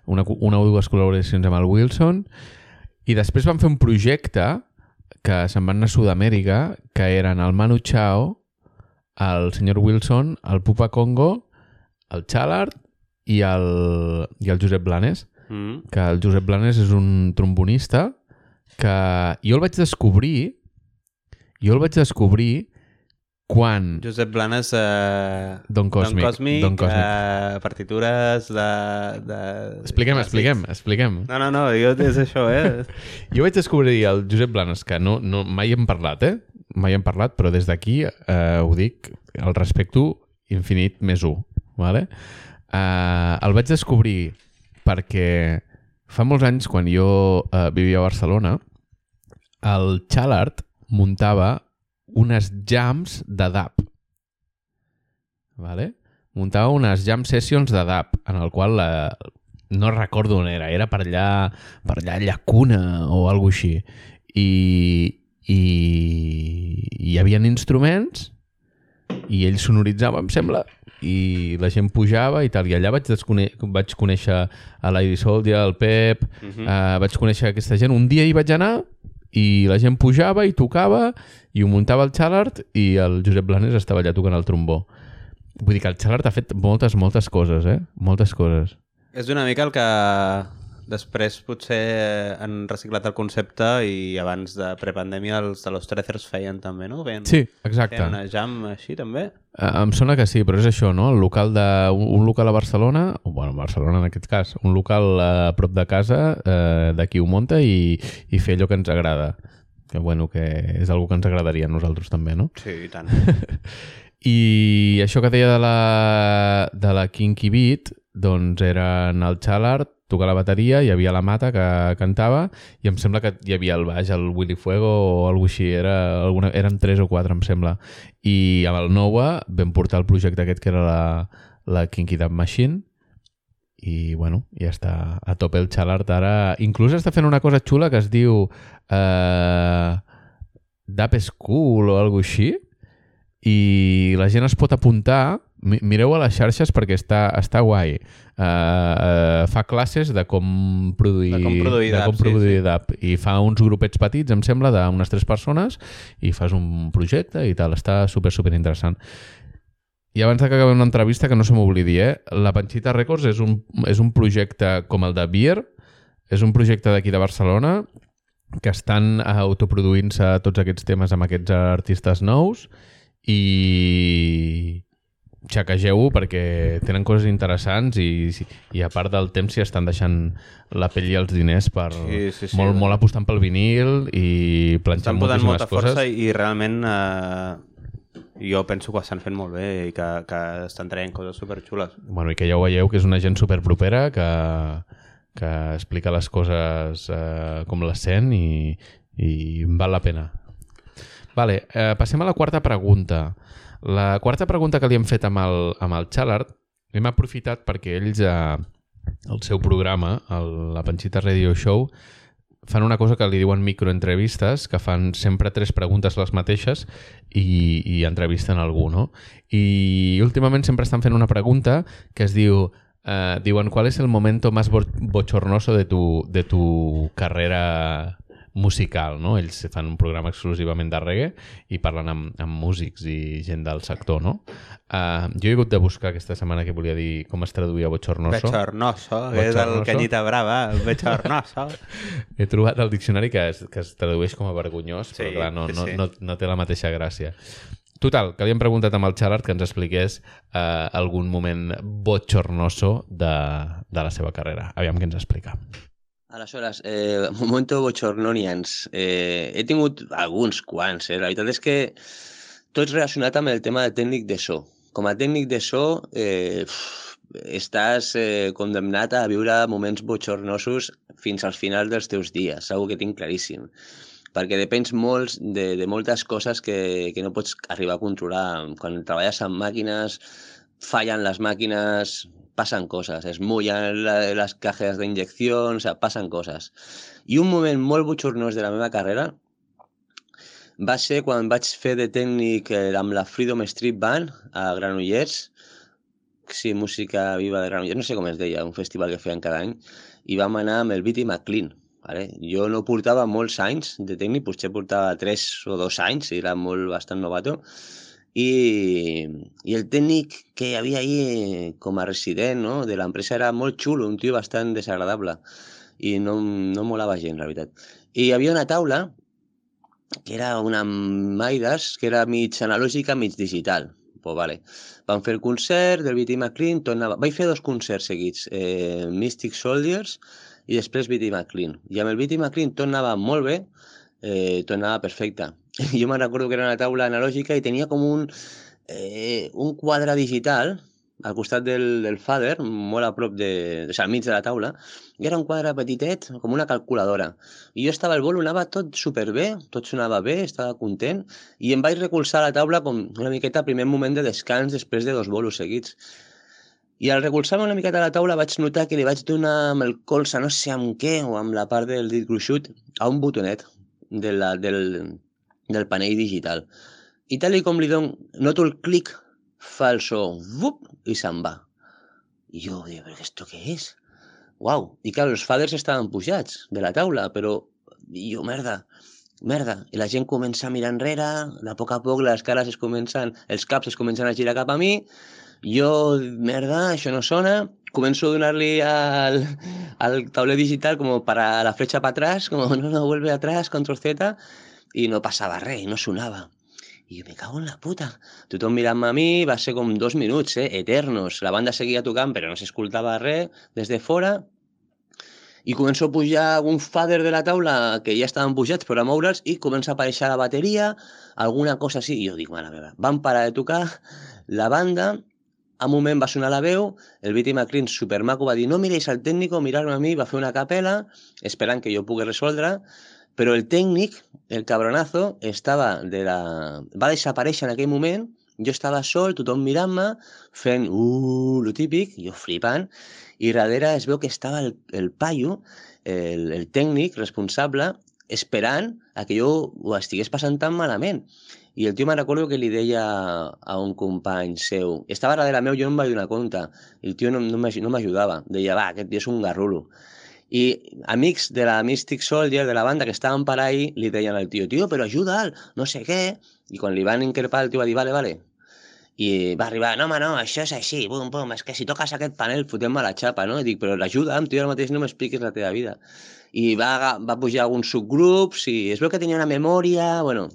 una, una o dues col·laboracions amb el Wilson, i després van fer un projecte que se'n van anar a Sud-amèrica, que eren el Manu Chao, el senyor Wilson, el Pupa Congo, el Chalard i el, i el Josep Blanes Mm. que el Josep Blanes és un trombonista que jo el vaig descobrir jo el vaig descobrir quan Josep Blanes... Eh, Don Cosmic, Don Cosmic, Don Cosmic. Eh, partitures de... de expliquem, expliquem, expliquem No, no, no, jo és això, eh? jo vaig descobrir el Josep Blanes que no, no, mai hem parlat, eh? mai hem parlat, però des d'aquí eh, ho dic, el respecto infinit més un, vale? eh, el vaig descobrir perquè fa molts anys, quan jo eh, vivia a Barcelona, el Chalard muntava unes jams de DAP. Vale? Muntava unes jam sessions de DAP, en el qual la... no recordo on era, era per allà, per allà Llacuna o alguna així. I, i hi havia instruments i ell sonoritzava, em sembla, i la gent pujava i tal, i allà vaig, descone vaig conèixer a l'Iris Soldia, el Pep, uh -huh. uh, vaig conèixer aquesta gent. Un dia hi vaig anar i la gent pujava i tocava i ho muntava el Chalard i el Josep Blanes estava allà tocant el trombó. Vull dir que el Xalart ha fet moltes, moltes coses, eh? Moltes coses. És una mica el que després potser han reciclat el concepte i abans de prepandèmia els de los Trezers feien també, no? Feien, Sí, exacte. Feien una jam així també? Eh, em sona que sí, però és això, no? El local de, un, un local a Barcelona, o, bueno, Barcelona en aquest cas, un local a prop de casa, eh, de qui ho munta i, i fer allò que ens agrada. Que, bueno, que és algo que ens agradaria a nosaltres també, no? Sí, i tant. I això que deia de la, de la Kinky Beat, doncs era en el Xalart, tocar la bateria, hi havia la Mata que cantava i em sembla que hi havia el baix, el Willy Fuego o alguna així, era alguna, eren tres o quatre em sembla. I amb el Noah vam portar el projecte aquest que era la, la Kinky Dub Machine i bueno, ja està a tope el Xalart ara. Inclús està fent una cosa xula que es diu eh, Dub School o alguna així i la gent es pot apuntar mireu a les xarxes perquè està, està guai uh, uh, fa classes de com produir De com produir de com sí, produir sí. dub. i fa uns grupets petits, em sembla, d'unes tres persones i fas un projecte i tal, està super, super interessant i abans que acabem l'entrevista, que no se m'oblidi, eh? la Panxita Records és un, és un projecte com el de Beer, és un projecte d'aquí de Barcelona que estan autoproduint-se tots aquests temes amb aquests artistes nous i xequegeu-ho perquè tenen coses interessants i, i a part del temps s'hi estan deixant la pell i els diners per Sí, sí, sí. molt, molt apostant pel vinil i planxant moltíssimes molta coses. força i, realment eh, jo penso que estan fent molt bé i que, que estan traient coses superxules. Bueno, i que ja ho veieu, que és una gent superpropera que, que explica les coses eh, com les sent i, i val la pena. Vale, eh, passem a la quarta pregunta. La quarta pregunta que li hem fet amb el, amb el Xalart hem aprofitat perquè ells, eh, el seu programa, el, la Panxita Radio Show, fan una cosa que li diuen microentrevistes, que fan sempre tres preguntes les mateixes i, i entrevisten algú, no? I últimament sempre estan fent una pregunta que es diu eh, diuen, ¿cuál es el momento más bo bochornoso de tu, de tu carrera musical, no? Ells fan un programa exclusivament de reggae i parlen amb, amb músics i gent del sector, no? Uh, jo he hagut de buscar aquesta setmana que volia dir com es traduïa bochornoso. Bechornoso, que és el. Canyita Brava, el Bechornoso. He trobat el diccionari que es, que es tradueix com a vergonyós, Sí, però clar, no, no, sí. no, no té la mateixa gràcia. Total, que li hem preguntat amb el Xalart que ens expliqués eh, algun moment bochornoso de, de la seva carrera. Aviam què ens explica. Aleshores, eh, momento bochornonians. Eh, he tingut alguns quants, eh? La veritat és que tot relacionat amb el tema de tècnic de so. Com a tècnic de so, eh, estàs eh, condemnat a viure moments bochornosos fins al final dels teus dies, segur que tinc claríssim. Perquè depens molt de, de moltes coses que, que no pots arribar a controlar. Quan treballes amb màquines, fallen les màquines, passen coses, es mullen la, les cajes d'injecció, o sea, passen coses. I un moment molt bochornós de la meva carrera va ser quan vaig fer de tècnic eh, amb la Freedom Street Band a Granollers, sí, música viva de Granollers, no sé com es deia, un festival que feien cada any, i vam anar amb el Viti McLean. Vale? Jo no portava molts anys de tècnic, potser portava 3 o 2 anys, era molt bastant novato, i, i el tècnic que hi havia ahí com a resident no? de l'empresa era molt xulo, un tio bastant desagradable i no, no molava gent, la veritat. I hi havia una taula que era una Maidas, que era mig analògica, mig digital. Pues vale. Vam fer el concert del B.T. McLean, tornava... Vaig fer dos concerts seguits, eh, Mystic Soldiers i després B.T. McLean. I amb el B.T. McLean tot anava molt bé, eh, tot anava perfecte. Jo me'n recordo que era una taula analògica i tenia com un, eh, un quadre digital al costat del, del fader, molt a prop de... O sigui, al mig de la taula, i era un quadre petitet, com una calculadora. I jo estava al bolo, anava tot superbé, tot sonava bé, estava content, i em vaig recolzar a la taula com una miqueta primer moment de descans després de dos bolos seguits. I al recolzar-me una miqueta a la taula vaig notar que li vaig donar amb el colze, no sé amb què, o amb la part del dit gruixut, a un botonet de la, del, del panell digital. I tal com li dono, noto el clic, fa el so, vup, i se'n va. I jo dic, però esto què és? Uau! I clar, els faders estaven pujats de la taula, però i jo, merda, merda. I la gent comença a mirar enrere, de a poc a poc les cares es comencen, els caps es comencen a girar cap a mi, Jo, merda, això no sona, començo a donar-li al, al tauler digital com para la flecha para atrás, como no, no, vuelve atrás, control Z, i no passava res, i no sonava. I jo me cago en la puta. Tothom mirant-me a mi, va ser com dos minuts, eh, eternos. La banda seguia tocant, però no s'escoltava res des de fora. I començo a pujar un fader de la taula que ja estaven pujats per a moure'ls i comença a aparèixer la bateria, alguna cosa així. I jo dic, mare meva, van parar de tocar, la banda, a un moment va sonar la veu, el Viti McLean supermaco va dir no miréis al tècnico, mirar-me a mi, va fer una capela, esperant que jo pugui resoldre, però el tècnic, el cabronazo, estava de la... va desaparèixer en aquell moment, jo estava sol, tothom mirant-me, fent uh, lo típic, jo flipant, i darrere es veu que estava el, el paio, el, el tècnic responsable, esperant a que jo ho estigués passant tan malament. I el tio me'n recordo que li deia a un company seu, estava darrere meu, jo no em vaig donar compte, el tio no, no m'aj- no m'ajudava, deia, va, aquest tio és un garrulo. I amics de la Mystic Soldier, de la banda que estaven per ahí, li deien al tio, tio, però ajuda'l, no sé què. I quan li van increpar, el tio va dir, vale, vale. I va arribar, no, home, no, això és així, bum, bum, és que si toques aquest panel fotem-me la xapa, no? I dic, però l'ajuda'm, tio, ara mateix no m'expliquis la teva vida. I va, va pujar alguns subgrups i es veu que tenia una memòria, bueno,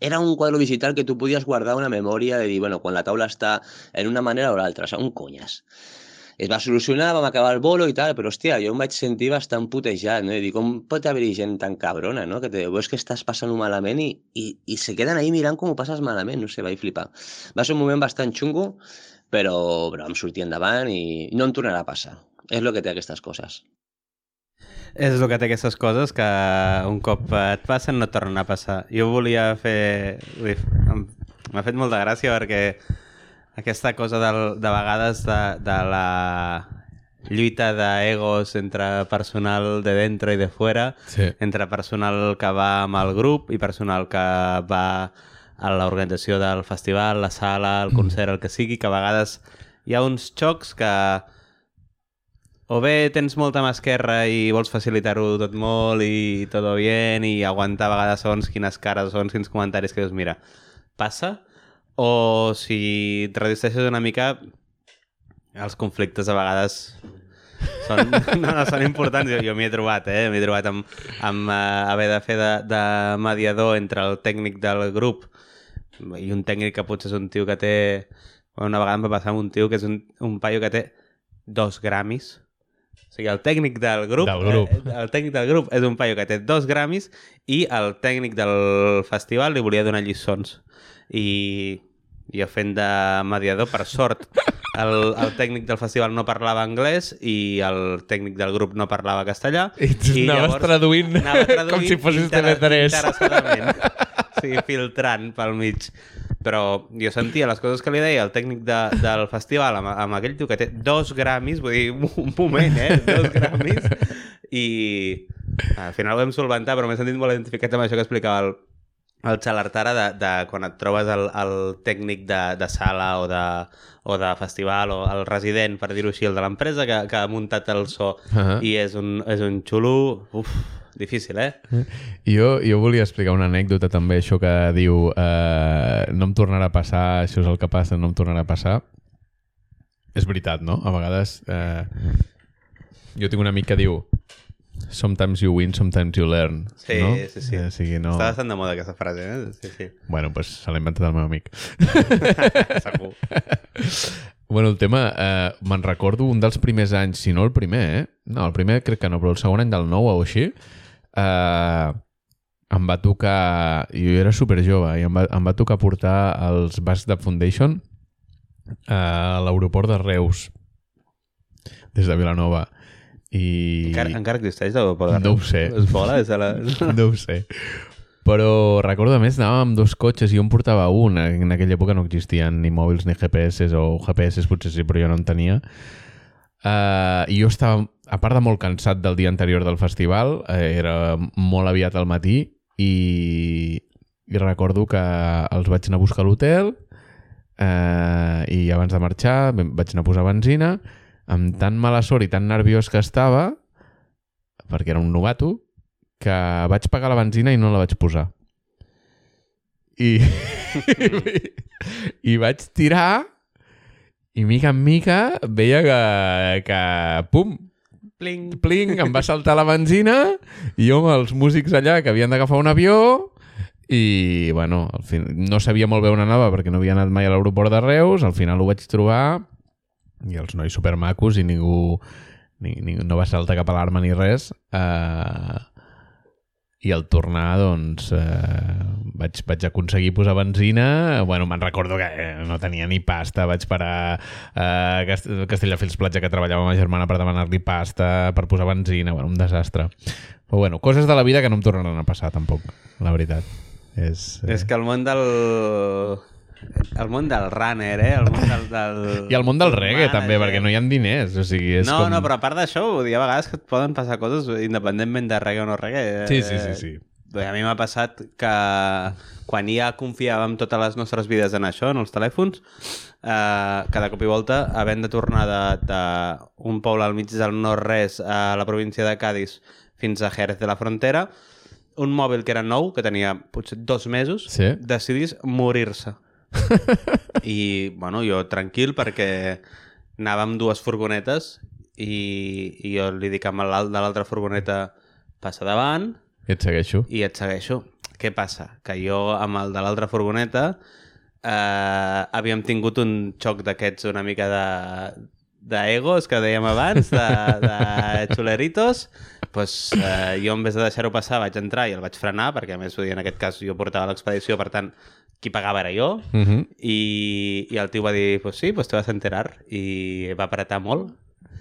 era un quadre digital que tu podies guardar una memòria de dir, bueno, quan la taula està en una manera o l'altra, o sigui, un conyes. Es va solucionar, vam acabar el bolo i tal, però hòstia, jo em vaig sentir bastant putejat, no? I dic, com pot haver-hi gent tan cabrona, no? Que te veus que estàs passant-ho malament i, i, i se queden ahí mirant com ho passes malament, no sé, vaig flipar. Va ser un moment bastant xungo, però, però vam sortir endavant i no em tornarà a passar. És el que té aquestes coses. És el que té aquestes coses que un cop et passen no tornen a passar. Jo volia fer... M'ha fet molta gràcia perquè aquesta cosa del, de vegades de, de la lluita d'egos entre personal de dentro i de fuera, Sí. entre personal que va amb el grup i personal que va a l'organització del festival, la sala, el concert, el que sigui, que a vegades hi ha uns xocs que o bé tens molta mà esquerra i vols facilitar-ho tot molt i tot bien i aguantar a vegades segons quines cares segons quins comentaris que dius, mira, passa, o si et resisteixes una mica, els conflictes a vegades són, no, no, són importants. Jo, jo m'hi he trobat, eh? M'he trobat amb, amb uh, haver de fer de, de mediador entre el tècnic del grup i un tècnic que potser és un tio que té... Una vegada em va passar amb un tio que és un, un paio que té dos gramis. Sigui, el tècnic del grup, Del grup. Eh, el tècnic del grup és un paio que té dos gramis i el tècnic del festival li volia donar lliçons. I jo fent de mediador, per sort, el, el tècnic del festival no parlava anglès i el tècnic del grup no parlava castellà. I tu anaves traduint anava traduint com si fossis inter- TV3. interessadament. Sí, filtrant pel mig. Però jo sentia les coses que li deia el tècnic de, del festival amb, amb aquell tio que té dos gramis, vull dir, un moment, eh? Dos gramis. I al final ho vam solventar, però m'he sentit molt identificat amb això que explicava el, el Xalartara de, de quan et trobes el, el tècnic de, de sala o de, o de festival o el resident, per dir-ho així, el de l'empresa que, que ha muntat el so Ah. i és un, és un xulo... Uf, difícil, eh? Jo, jo volia explicar una anècdota també, això que diu eh, no em tornarà a passar, això és el que passa, no em tornarà a passar. És veritat, no? A vegades eh, jo tinc un amic que diu sometimes you win, sometimes you learn. Sí, no? sí, sí. Eh, sigui, no... Està bastant de moda aquesta frase, eh? Sí, sí. Bueno, pues se l'ha inventat el meu amic. Segur. Bueno, el tema, eh, me'n recordo un dels primers anys, si no el primer, eh? No, el primer crec que no, però el segon any del nou o així, eh, em va tocar... Jo era super jove i em va, em va tocar portar els Basc de Foundation eh, a l'aeroport de Reus, des de Vilanova. I... Encara, encara existeix l'aeroport de No ho Reus? sé. Es vola des de la... No ho sé. Però recordo, a més, anàvem amb dos cotxes i jo em portava un. En aquella època no existien ni mòbils ni GPS, o GPS potser sí, però jo no en tenia. Uh, I jo estava, a part de molt cansat del dia anterior del festival, eh, era molt aviat al matí i, i recordo que els vaig anar a buscar a l'hotel eh, i abans de marxar vaig anar a posar benzina amb tan mala sort i tan nerviós que estava perquè era un novato que vaig pagar la benzina i no la vaig posar. I, i vaig tirar i mica en mica veia que, que pum, Pling. pling, em va saltar la benzina i jo amb els músics allà que havien d'agafar un avió i, bueno, al fin... no sabia molt bé on anava perquè no havia anat mai a l'aeroport de Reus, al final ho vaig trobar i els nois supermacos i ningú, ni, ni, no va saltar cap alarma ni res. Uh, I al tornar, doncs, uh, vaig, vaig aconseguir posar benzina. Bueno, me'n recordo que eh, no tenia ni pasta. Vaig parar a Cast Castelldefels Platja, que treballava amb ma germana, per demanar-li pasta, per posar benzina. Bueno, un desastre. Però bueno, coses de la vida que no em tornaran a passar, tampoc, la veritat. És, És que el món del... El món del runner, eh? El món del... del... I el món del reggae, manager. també, perquè no hi ha diners. O sigui, és No, com... no, però a part d'això, vull dir, a vegades que et poden passar coses independentment de reggae o no reggae. Sí, sí, sí, sí. Bé, A mi m'ha passat que quan ja confiàvem totes les nostres vides en això, en els telèfons, eh, cada cop i volta, havent de tornar d'un poble al mig del nord-res a la província de Cádiz fins a Jerez de la Frontera, un mòbil que era nou, que tenia potser dos mesos, Sí. decidís morir-se. I, bueno, jo tranquil perquè anava amb dues furgonetes i, i jo li dic amb l'alt de l'altra furgoneta passa davant I et segueixo. i et segueixo. Què passa? Que jo amb el de l'altra furgoneta eh, havíem tingut un xoc d'aquests una mica de d'egos que dèiem abans, de, de xuleritos, pues, eh, jo en vez de deixar-ho passar vaig entrar i el vaig frenar, perquè a més en aquest cas jo portava l'expedició, per tant, qui pagava era jo, Uh -huh. i, i el tio va dir, pues sí, pues te vas a enterar, i va apretar molt,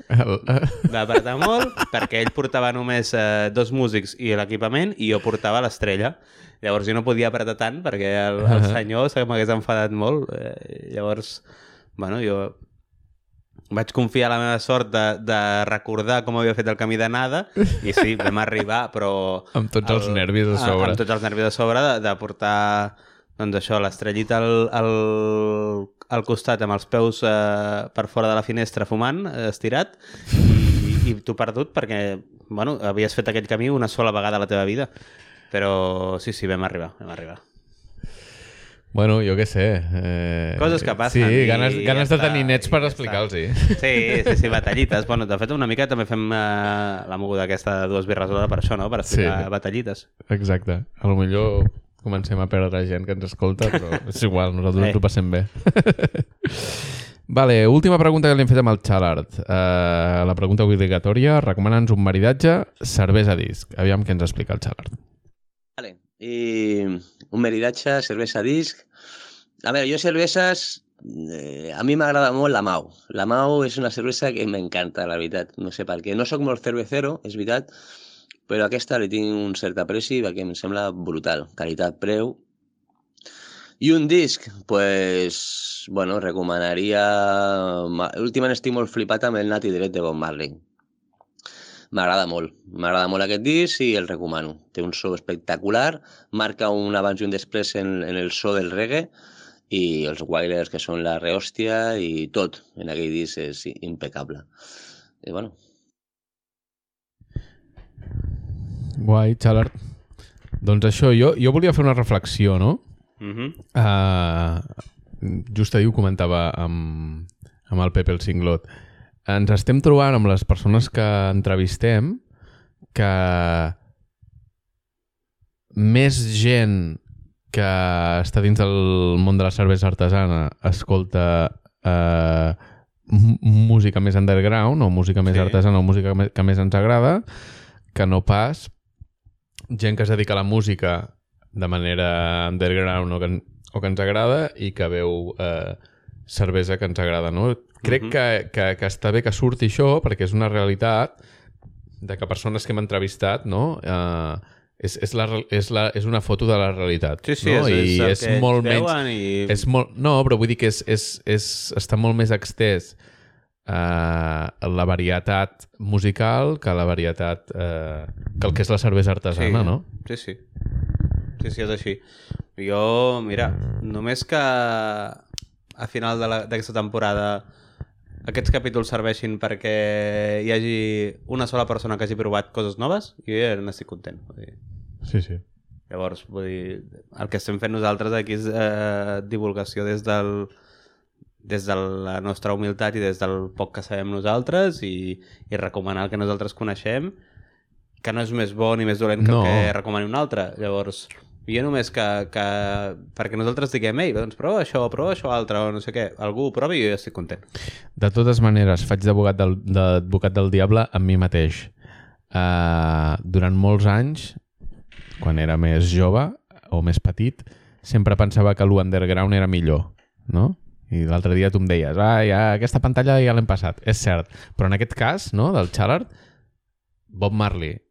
El, va apretar molt perquè ell portava només eh, dos músics i l'equipament i jo portava l'estrella. Llavors jo no podia apretar tant perquè el, el senyor se m'hagués enfadat molt. Eh, llavors, bueno, jo vaig confiar la meva sort de, de recordar com havia fet el camí d'anada i sí, vam arribar, però... Amb tots els nervis a sobre. Amb tots els nervis a sobre de, de portar doncs això, l'estrellita al, al, al costat amb els peus eh, per fora de la finestra fumant, eh, estirat, i, i tu perdut perquè bueno, havies fet aquell camí una sola vegada a la teva vida. Però sí, sí, vam arribar, vam arribar. Bueno, jo què sé. Eh... Coses que passen Sí, i ganes, ja ganes de tenir nets per ja explicar-los. Sí, sí, sí, batallites. Bueno, de fet, una mica també fem eh, la moguda aquesta de dues birres d'hora per això, no? Per explicar Sí. batallites. Exacte. A lo millor comencem a perdre gent que ens escolta, però és igual, nosaltres Eh. ens ho passem bé. vale, última pregunta que li hem fet amb el Xalart. Uh, la pregunta obligatòria, recomana'ns un maridatge, cervesa disc. Aviam què ens explica el Xalart. Vale. Y un meridacha, cerveza disc. A ver, yo cervezas, eh, a mí m'agrada molt la Mau. La Mau és una cervesa que m'encanta, la veritat. No sé per què. No sóc molt cervecero, és veritat, però aquesta li tinc un cert apreci perquè em sembla brutal. Qualitat-preu. I un disc, pues, bueno, recomanaria... ma- Últimament estic molt flipat amb el Nati Direct de Bob Marley. M'agrada molt. M'agrada molt aquest disc i el recomano. Té un so espectacular, marca un abans i un després en, en el so del reggae i els Wailers, que són la rehòstia, i tot en aquell disc és impecable. I bueno, Guai, Xalart. Doncs això, jo, jo volia fer una reflexió, no? Uh -huh. Uh, just ahir ho comentava amb, amb el Pepe el Cinglot. Ens estem trobant amb les persones que entrevistem que més gent que està dins del món de la cervesa artesana escolta uh, música més underground o música més Sí. artesana o música que més ens agrada que no pas gent que es dedica a la música de manera underground o que, o que ens agrada i que veu eh, cervesa que ens agrada, no? Crec Mhm. que, que, que està bé que surti això perquè és una realitat de que persones que hem entrevistat, no? Eh, és, és, la, és, la, és una foto de la realitat. Sí, sí, no? és, és, I és que molt menys... i... És molt... No, però vull dir que és, és, és, està molt més extès eh, la varietat musical que la varietat... Eh, que el que és la cervesa artesana, no? Sí, sí. Sí, sí, és així. Jo, mira, només que a final d'aquesta temporada aquests capítols serveixin perquè hi hagi una sola persona que hagi provat coses noves, jo ja n'estic content. Vull dir. Sí, sí. Llavors, vull dir, el que estem fent nosaltres aquí és eh, divulgació des del des de la nostra humilitat i des del poc que sabem nosaltres i, i recomanar el que nosaltres coneixem que no és més bo ni més dolent que No. el que recomani un altre. Llavors, jo només que, que perquè nosaltres diguem, ei, doncs prova això, prova això altre, o no sé què, algú ho provi i jo ja estic content. De totes maneres, faig d'advocat del, d'advocat del diable amb mi mateix. Uh, durant molts anys, quan era més jove o més petit, sempre pensava que l'underground era millor, no? I l'altre dia tu em deies, ah, ja, aquesta pantalla ja l'hem passat. És cert. Però en aquest cas, no?, del Challard, Bob Marley.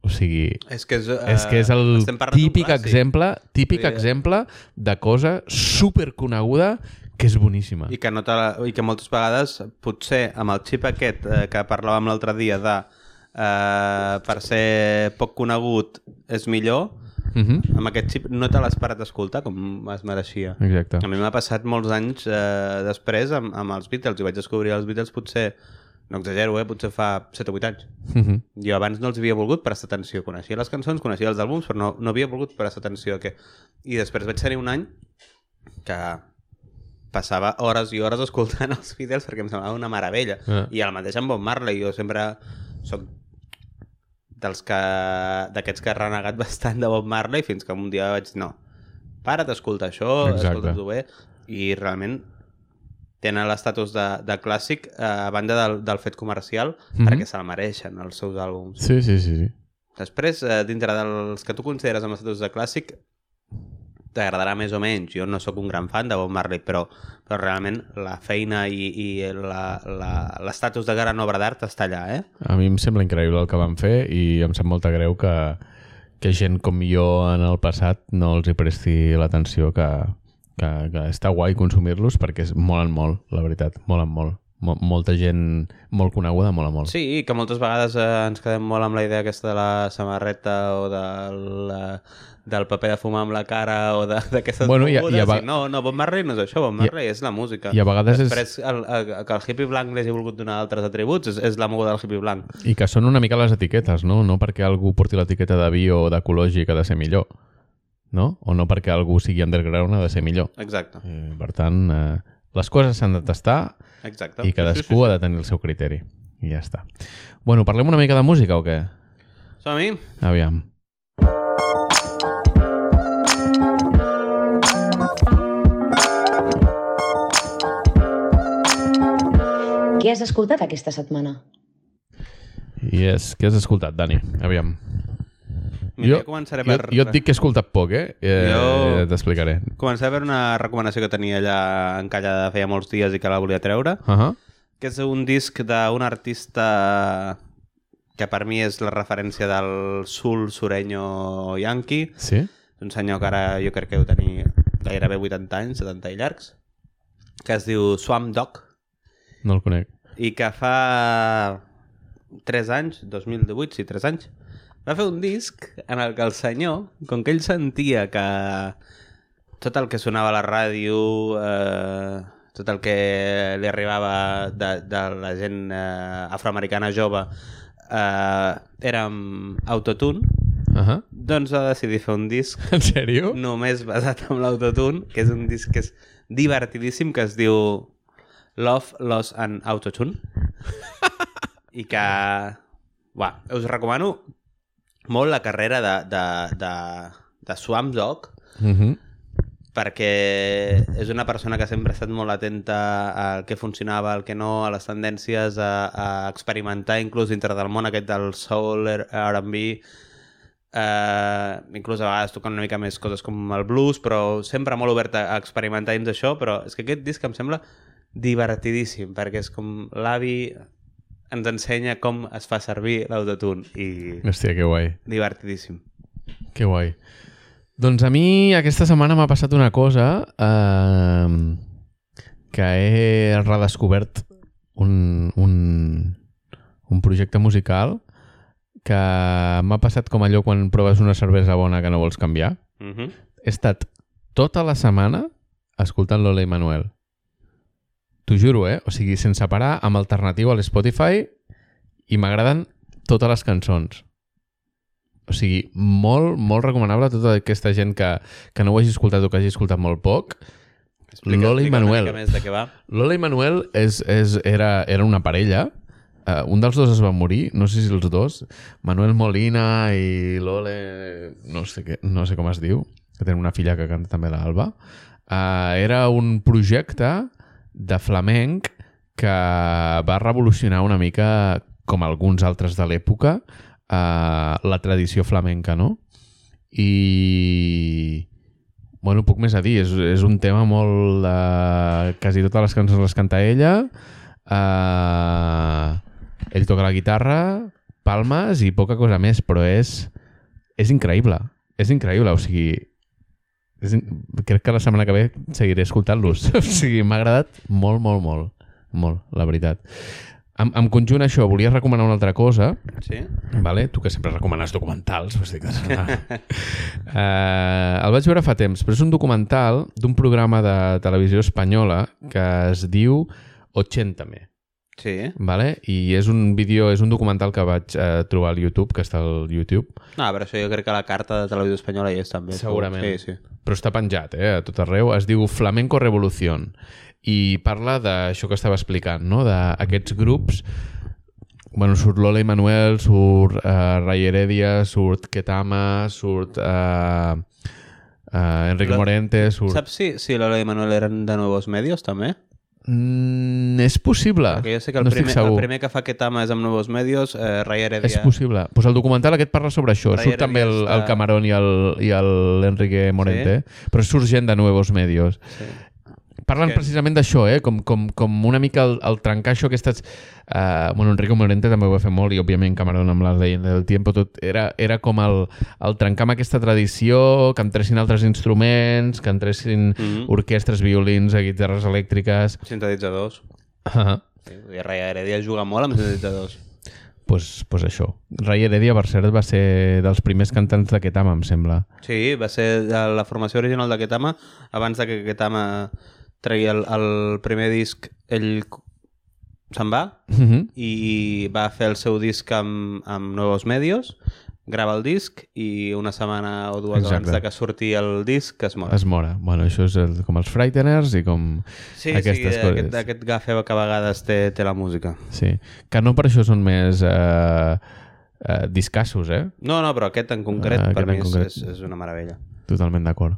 O sigui, És que és, uh, és que és el típic clàssic. exemple, típic Vull dir- exemple de cosa superconeguda que és boníssima. I que, no te la, I que moltes vegades, potser amb el xip aquest eh, que parlàvem l'altre dia de eh, per ser poc conegut és millor, Uh -huh. amb aquest xip no te l'has parat d'escoltar com es mereixia. Exacte. A mi m'ha passat molts anys eh, després amb, amb els Beatles i vaig descobrir els Beatles potser, no exagero, eh, potser fa 7 o 8 anys. Uh -huh. Jo abans no els havia volgut prestar atenció. Coneixia les cançons, coneixia els àlbums, però no, no havia volgut prestar atenció. a Què. I després vaig tenir un any que passava hores i hores escoltant els Beatles perquè em semblava una meravella. Ah. I el mateix amb Bob Marley. Jo sempre soc dels que d'aquests que ha renegat bastant de Bob Marley fins que un dia vaig dir no, para't d'escoltar això, escolta-t'ho bé i realment tenen l'estatus de, de clàssic eh, a banda del, del fet comercial Mhm. perquè se'l mereixen els seus àlbums. Sí, sí, sí. sí. Després, eh, dintre dels que tu consideres amb estatus de clàssic, t'agradarà més o menys. Jo no sóc un gran fan de Bob Marley, però, però realment la feina i, i l'estatus de gran obra d'art està allà, eh? A mi em sembla increïble el que van fer i em sap molta greu que, que gent com jo en el passat no els hi presti l'atenció que, que, que està guai consumir-los perquè es molen molt, la veritat, molen molt. Mo molta gent molt coneguda mola molt. Sí, que moltes vegades eh, ens quedem molt amb la idea aquesta de la samarreta o del, eh, del paper de fumar amb la cara o de- d'aquestes Bueno, i a- mogudes. i a va- I no, no, Bob Marley no és això, Bob Marley és la música. i a vegades és- Després, el, el, que el hippie blanc li hagi volgut donar altres atributs és, és la moguda del hippie blanc. I que són una mica les etiquetes, no? No perquè algú porti l'etiqueta de bio o d'ecològic ha de ser millor, no? O no perquè algú sigui underground ha de ser millor. Exacte, Eh, per tant, eh, les coses s'han de tastar exacte. i cadascú ha de tenir el seu criteri. I ja està. Bueno, parlem una mica de música o què? Som-hi? Aviam. Què has escoltat aquesta setmana? Yes. Què has escoltat, Dani? Aviam. Mira, jo, començaré jo, per... jo et dic que he escoltat poc, eh? eh Jo- T'explicaré. Començaré per una recomanació que tenia allà encallada feia molts dies i que la volia treure, Uh -huh. que és un disc d'un artista que per mi és la referència del sul sureño yankee, Sí? un senyor que ara jo crec que deu tenir gairebé 80 anys, 70 i llargs, que es diu Swamp Dog, No el conec. i que fa 3 anys, 2018, sí, 3 anys, va fer un disc en el que el senyor, com que ell sentia que tot el que sonava a la ràdio, eh, tot el que li arribava de, de la gent eh, afroamericana jove eh, era amb autotune, Uh -huh. doncs va decidir fer un disc En sèrio? només basat en l'autotune, que és un disc que és divertidíssim, que es diu Love, Loss and Autotune. I que... Uà, us recomano molt la carrera de, de, de, de Swamp Dog, Uh -huh. perquè és una persona que sempre ha estat molt atenta al que funcionava, al que no, a les tendències, a, a experimentar inclús dintre del món aquest del soul, R&B, eh, inclús a vegades tocant una mica més coses com el blues, però sempre molt obert a, a experimentar dins d'això, però és que aquest disc em sembla divertidíssim, perquè és com l'avi ens ensenya com es fa servir l'autotune i Hòstia, que guai. divertidíssim. Que guai. Doncs a mi aquesta setmana m'ha passat una cosa eh, que he redescobert un, un, un projecte musical que m'ha passat com allò quan proves una cervesa bona que no vols canviar. Mm -hmm. He estat tota la setmana escoltant Lola i Manuel. T'ho juro, eh? O sigui, sense parar, amb alternatiu a l'Spotify i m'agraden totes les cançons. O sigui, molt, molt recomanable a tota aquesta gent que, que no ho hagi escoltat o que hagi escoltat molt poc. Explica, Lola i Manuel. Una mica més de què va. Lola i Manuel és, és, era, era una parella. Uh, un dels dos es va morir, no sé si els dos. Manuel Molina i Lole... No sé, què, no sé com es diu, que tenen una filla que canta també l'Alba. Uh, era un projecte de flamenc que va revolucionar una mica, com alguns altres de l'època, uh, la tradició flamenca, no? I... Bueno, poc més a dir. És, és un tema molt... De... Quasi totes les cançons les canta ella. Uh... Ell toca la guitarra, palmes i poca cosa més, però és, és increïble. És increïble, o sigui... Crec que la setmana que ve seguiré escoltant-los. o sigui, m'ha agradat molt, molt, molt. Molt, la veritat. En, en conjunt això, volia recomanar una altra cosa, Sí? vale? tu que sempre recomanes documentals, sigui que... uh, el vaig veure fa temps, però és un documental d'un programa de televisió espanyola que es diu 80me. Sí. Vale? I és un vídeo, és un documental que vaig eh, trobar al YouTube, que està al YouTube, No, però això jo crec que la carta de televisió espanyola hi és també. Segurament. Sí, sí. però està penjat eh, a tot arreu. Es diu Flamenco Revolución i parla d'això que estava explicant, no? d'aquests grups bueno, surt Lola i Manuel, surt uh, Ray Heredia, surt Ketama, surt uh, uh, Enrique Morente, surt... Saps si, si Lola i Manuel eren de Nuevos Medios, també? Mm, és possible. Perquè jo sé que el, no primer, el primer que fa Ketama és amb Nuevos Medios, eh, Ray Heredia... És possible. Pues el documental aquest parla sobre això. Ray Surt també el, Heredia el està- Camarón i el, i el Enrique Morente, però surt gent de Nuevos Medios. Sí. Parlen que- precisament d'això, eh? com, com, com una mica el, el trencar això aquestes... Uh, bueno, Enrique Morente també ho va fer molt i òbviament Camarón amb la leyenda del tiempo tot era, era com el, el trencar amb aquesta tradició, que entressin altres instruments, que entressin Mhm. orquestres, violins, guitarres elèctriques... Sintetitzadors. Uh Sí, I Ray Heredia juga molt amb sintetitzadors. pues, pues això. Ray Heredia, per cert, va ser dels primers cantants de Ketama, em sembla. Sí, va ser de la formació original de Ketama, abans de que Ketama tregui el, el primer disc, ell se'n va Uh -huh. i va fer el seu disc amb, amb Nuevos Medios, grava el disc i una setmana o dues Exacte. abans de que surti el disc es mor. Es mora. Bueno, això és el, com els Frighteners i com Sí, aquestes sí, coses. aquest, aquest gafe que a vegades té, té la música. Sí. Que no per això són més eh, eh, discassos, eh? No, no, però aquest en concret per aquest mi en és, concret. és, és una meravella. Totalment d'acord.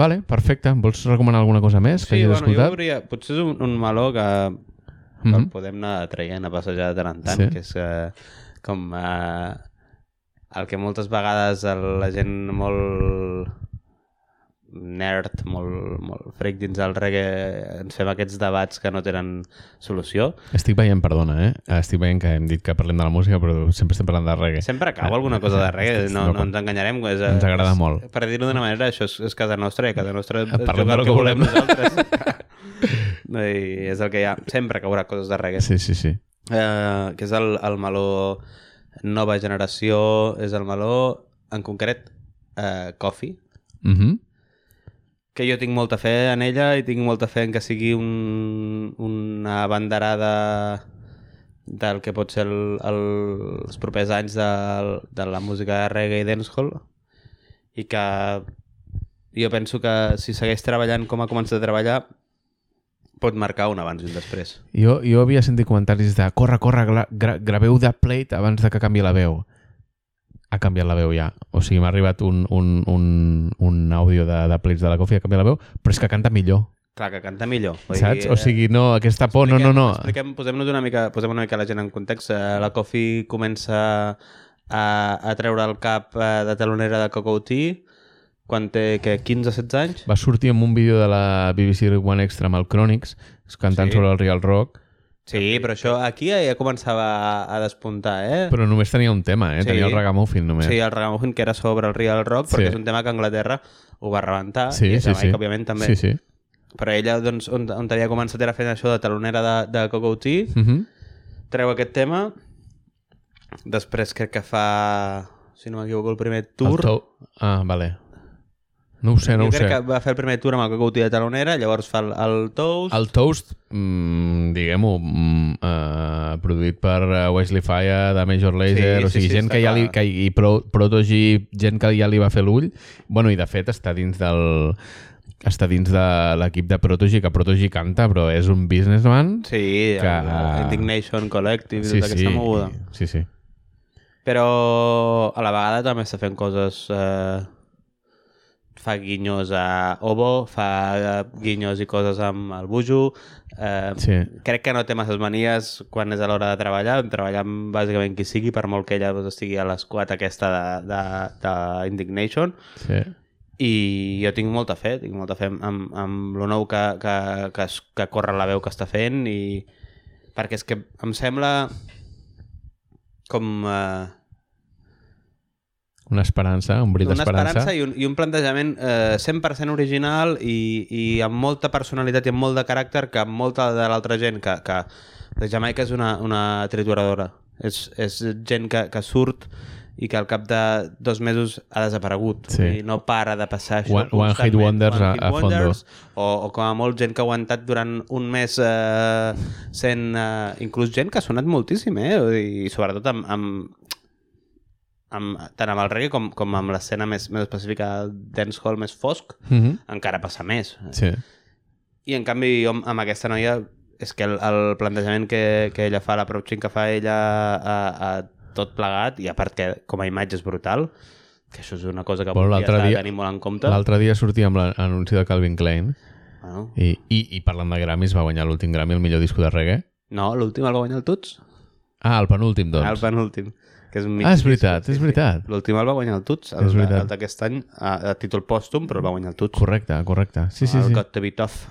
Vale, perfecte. Vols recomanar alguna cosa més que Sí, hagis bueno, jo escoltat? hauria... Potser és un, un meló que Mhm. el podem anar traient a passejar de tant en tant, Sí. que és eh, com eh, el que moltes vegades la gent molt nerd, molt, molt fric dins del reggae, ens fem aquests debats que no tenen solució. Estic veient, perdona, eh? Estic veient que hem dit que parlem de la música, però sempre estem parlant de reggae. Sempre cau alguna cosa de reggae, Estic no, no ens enganyarem. És, Ens agrada és, molt. Per dir-ho d'una manera, això és, és casa nostra i casa nostra és Parlem el que volem. nosaltres. I és el que hi ha. Sempre caurà coses de reggae. Sí, sí, sí. eh, que és el, el meló nova generació, és el meló, en concret, eh, Coffee, -huh. Que jo tinc molta fe en ella i tinc molta fe en que sigui un, una banderada del que pot ser el, el, els propers anys de, de la música de reggae i dancehall i que jo penso que si segueix treballant com ha començat a treballar pot marcar un abans i un després. Jo, jo havia sentit comentaris de corre, corre, gra gra graveu de plate abans de que canvi la veu. Ha canviat la veu ja. O sigui, m'ha arribat un, un, un, un àudio de, de plates de la Coffee, ha canviat la veu, però és que canta millor. Clar, que canta millor. Vull Saps? dir, O sigui, no, aquesta por, no, no, no. Expliquem, posem-nos una mica, posem una mica la gent en context. Eh, La Coffee comença a, a treure el cap eh, de talonera de Coco Tea quan té, que 15-16 anys. Va sortir en un vídeo de la BBC One Extra amb el Chronix, cantant Sí. sobre el Real Rock, Sí, però això aquí ja començava a, a despuntar, eh? però només tenia un tema, eh? Sí. Tenia el ragamuffin només. Sí, el Ragamuffin, que era sobre el Real Rock, Sí. perquè és un tema que Anglaterra ho va rebentar, sí, i a sí, Jamaica, sí. òbviament, també. Sí, sí. Però ella, doncs, on, on havia començat era fent això de talonera de, de Coco Tea, Uh -huh. treu aquest tema després crec que fa si no m'equivoco el primer El tour to... Ah, vale. No ho sé, no jo ho crec sé. que va fer el primer tour amb el Tea de talonera llavors fa el, el Toast El Toast, mm, diguem-ho, mm, uh, produït per uh, Wesley Fire de Major Lazer, Sí, o sí, sigui, sí, gent està que ja li, clar. que, i Pro, Protogy, gent que ja li va fer l'ull, bueno, i de fet està dins del està dins de l'equip de Prodigy, que Prodigy canta, però és un businessman. Sí, Que- Indignation Collective, sí, tota sí, aquesta moguda. sí, sí. Però a la vegada també està fent coses... Eh, fa guinyos a Obo, fa eh, guinyos i coses amb el Buju. Eh, Sí. Crec que no té masses manies quan és a l'hora de treballar. Treballar amb bàsicament qui sigui, per molt que ella doncs, estigui a l'esquat aquesta de, de, de Indignation. sí. I jo tinc molta fe, tinc molta fe amb, amb lo nou que, que, que, es- que corre la veu que està fent i perquè és que em sembla com eh, Una esperança, un una d'esperança. esperança i un, i un plantejament eh, 100% original i, i amb molta personalitat i amb molt de caràcter que amb molta de l'altra gent que, que Jamaica és una, una trituradora és, és gent que, que surt i que al cap de dos mesos ha desaparegut Sí. i no para de passar això One- one hit wonders One a- hit a fondo. wonders, o, o com a molt gent que ha aguantat durant un mes eh, sent eh, inclús gent que ha sonat moltíssim eh? i sobretot amb, amb, amb, tant amb el reggae com, com amb l'escena més, més específica del dancehall més fosc, Mhm. encara passa més. Sí. I en canvi jo amb, aquesta noia és que el, el plantejament que, que ella fa, l'approaching que fa ella a, a tot plegat, i a part que com a imatge és brutal, que això és una cosa que Bueno, l'altre dia, dia- tenir molt en compte. L'altre dia sortia amb l'anunci de Calvin Klein Bueno, i, i, i parlant de Grammys va guanyar l'últim Grammy, el millor disco de reggae. no, l'últim el va guanyar el Tuts. Ah, el penúltim, doncs. El penúltim. Que és un mig Ah, és veritat, és veritat. L'últim el va guanyar el Tuts, el, el d'aquest any, a, a títol pòstum, però el va guanyar el Tuts. Correcte, correcte. Sí, sí, el sí. Got to be tough.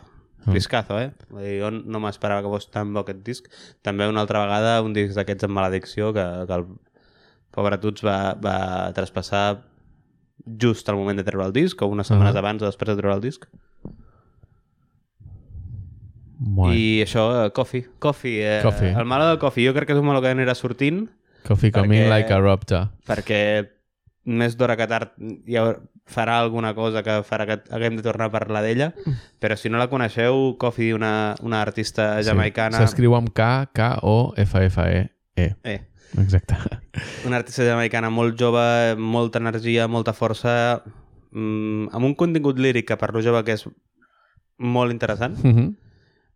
Mm. Discazo, eh? Vull dir, jo no m'esperava que fos tan bo aquest disc. També una altra vegada un disc d'aquests amb maledicció que, que el pobre Tuts va, va traspassar just al moment de treure el disc o unes setmanes Ah. abans o després de treure el disc. Bueno. I això, eh, Coffee. Coffee, eh, Coffee. El malo del Coffee. Jo crec que és un malo que anirà sortint Coffee coming perquè- like a raptor. perquè més d'hora que tard ja farà alguna cosa que farà que haguem de tornar a parlar d'ella, però si no la coneixeu, Coffee, una, una artista jamaicana... Sí. S'escriu amb K, K-O-F-F-E. E. Eh, Exacte. una artista jamaicana molt jove, molta energia, molta força, mm, amb un contingut líric que per lo jove que és molt interessant Mhm.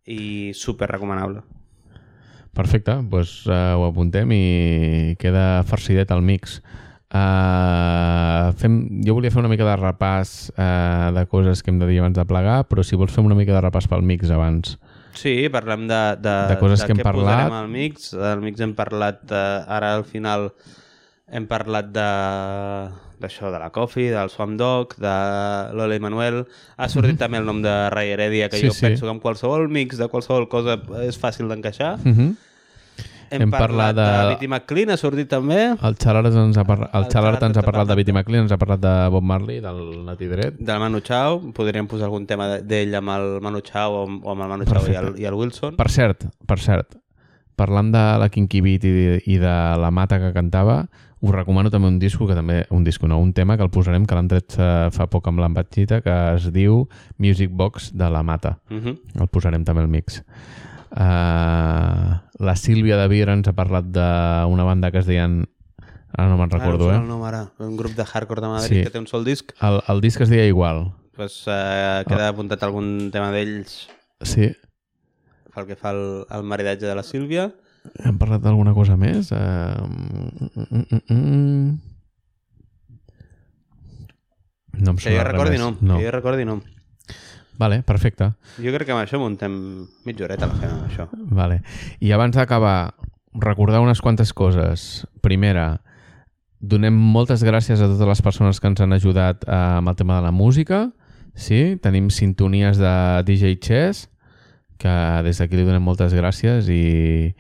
i super recomanable. Perfecte, doncs uh, ho apuntem i queda farcidet el mix. Uh, fem, jo volia fer una mica de repàs uh, de coses que hem de dir abans de plegar, però si vols fem una mica de repàs pel mix abans. Sí, parlem de, de, De coses que hem parlat. al mix. Al mix hem parlat, de, ara al final hem parlat de d'això, de la Coffee, del Swamp Dog, de Lola i Manuel. Ha sortit també el nom de Ray Heredia, que. Sí, jo sí. penso que amb qualsevol mix de qualsevol cosa és fàcil d'encaixar. Uh -huh. Hem, Hem parlat, parlat de- de... Bitty McLean, ha sortit també. El Xalart ens ha, parla... el Xalart ens ha parlat de Bitty McLean, ens ha parlat de Bob Marley, del Nati Dret. Del Manu Chao. Podríem posar algun tema de- d'ell amb el Manu Chao o amb, el Manu Chao i el, i el Wilson. Per cert, per cert, parlant de la Kinky Beat i, i de la mata que cantava, us recomano també un disco, que també un disco no, un tema que el posarem, que l'hem tret eh, fa poc amb l'embatxita, que es diu Music Box de la mata. Uh -huh. El posarem també al mix. Uh, la Sílvia de Vir ens ha parlat d'una banda que es deien... Ara no me'n recordo, ara, eh? Nom ara. Un grup de hardcore de Madrid Sí. que té un sol disc. El, el disc es deia igual. Pues, eh, queda apuntat algun tema d'ells Sí. pel que fa al, al maridatge de la Sílvia. Hem parlat d'alguna cosa més? Uh, mm, mm, mm, mm. No em Que jo recordi no. no. Que jo recordi no. Vale, perfecte. Jo crec que amb això muntem mitja horeta la fem això. Vale. I abans d'acabar, recordar unes quantes coses. Primera, donem moltes gràcies a totes les persones que ens han ajudat eh, amb el tema de la música. Sí, tenim sintonies de DJ Chess, que des d'aquí li donem moltes gràcies i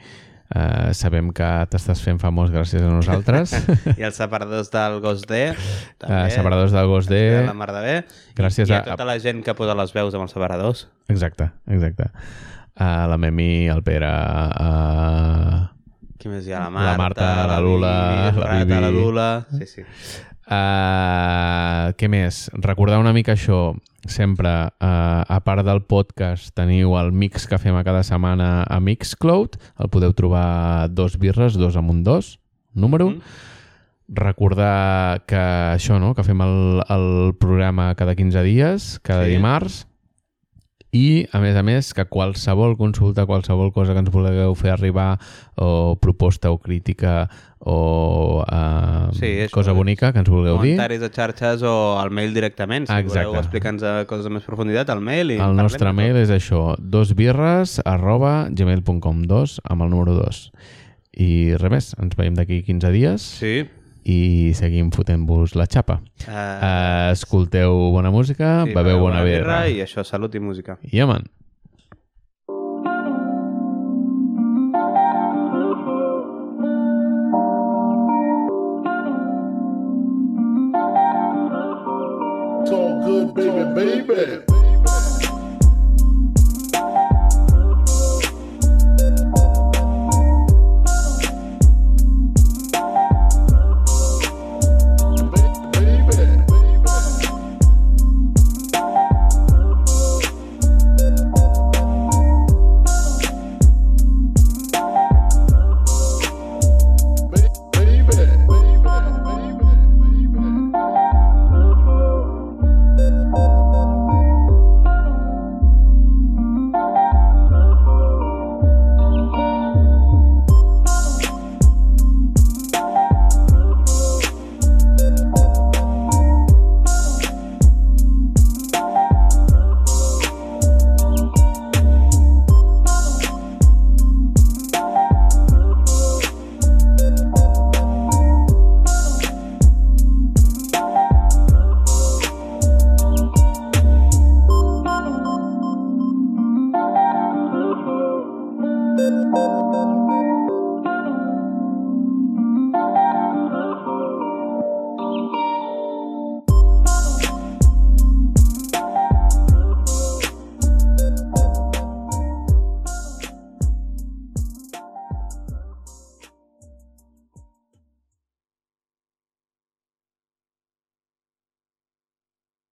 eh, sabem que t'estàs fent famós gràcies a nosaltres. I els separadors del Gos D. eh, separadors del Gos D. De la mar de bé. Gràcies I a, a- tota la gent que posa les veus amb els separadors. Exacte, exacte. Uh, la Memi, el Pere, uh, Qui més hi ha? La La Marta, Marta, la Lula, Bibi, la Bibi. la Lula... Sí, sí. Uh, què més? Recordar una mica això. Sempre, uh, a part del podcast, teniu el mix que fem a cada setmana a Mixcloud. El podeu trobar dos birres, dos amb un dos, número. Mhm. recordar que això, no? que fem el, el programa cada 15 dies, cada sí. dimarts, i, a més a més, que qualsevol consulta, qualsevol cosa que ens vulgueu fer arribar, o proposta o crítica, o eh, Sí, això cosa bonica que ens vulgueu dir, Comentaris a xarxes o al mail directament. Si Exacte. voleu explicar-nos coses amb més profunditat, al mail. I el nostre de mail és això, dosbirres arroba gmail.com, dos amb el número 2. I res més, ens veiem d'aquí 15 dies Sí. I seguim fotent-vos la xapa. Uh, Uh, escolteu bona música, sí, beveu bona birra. I això, salut i música. Ja, man. It's all good, baby. Baby,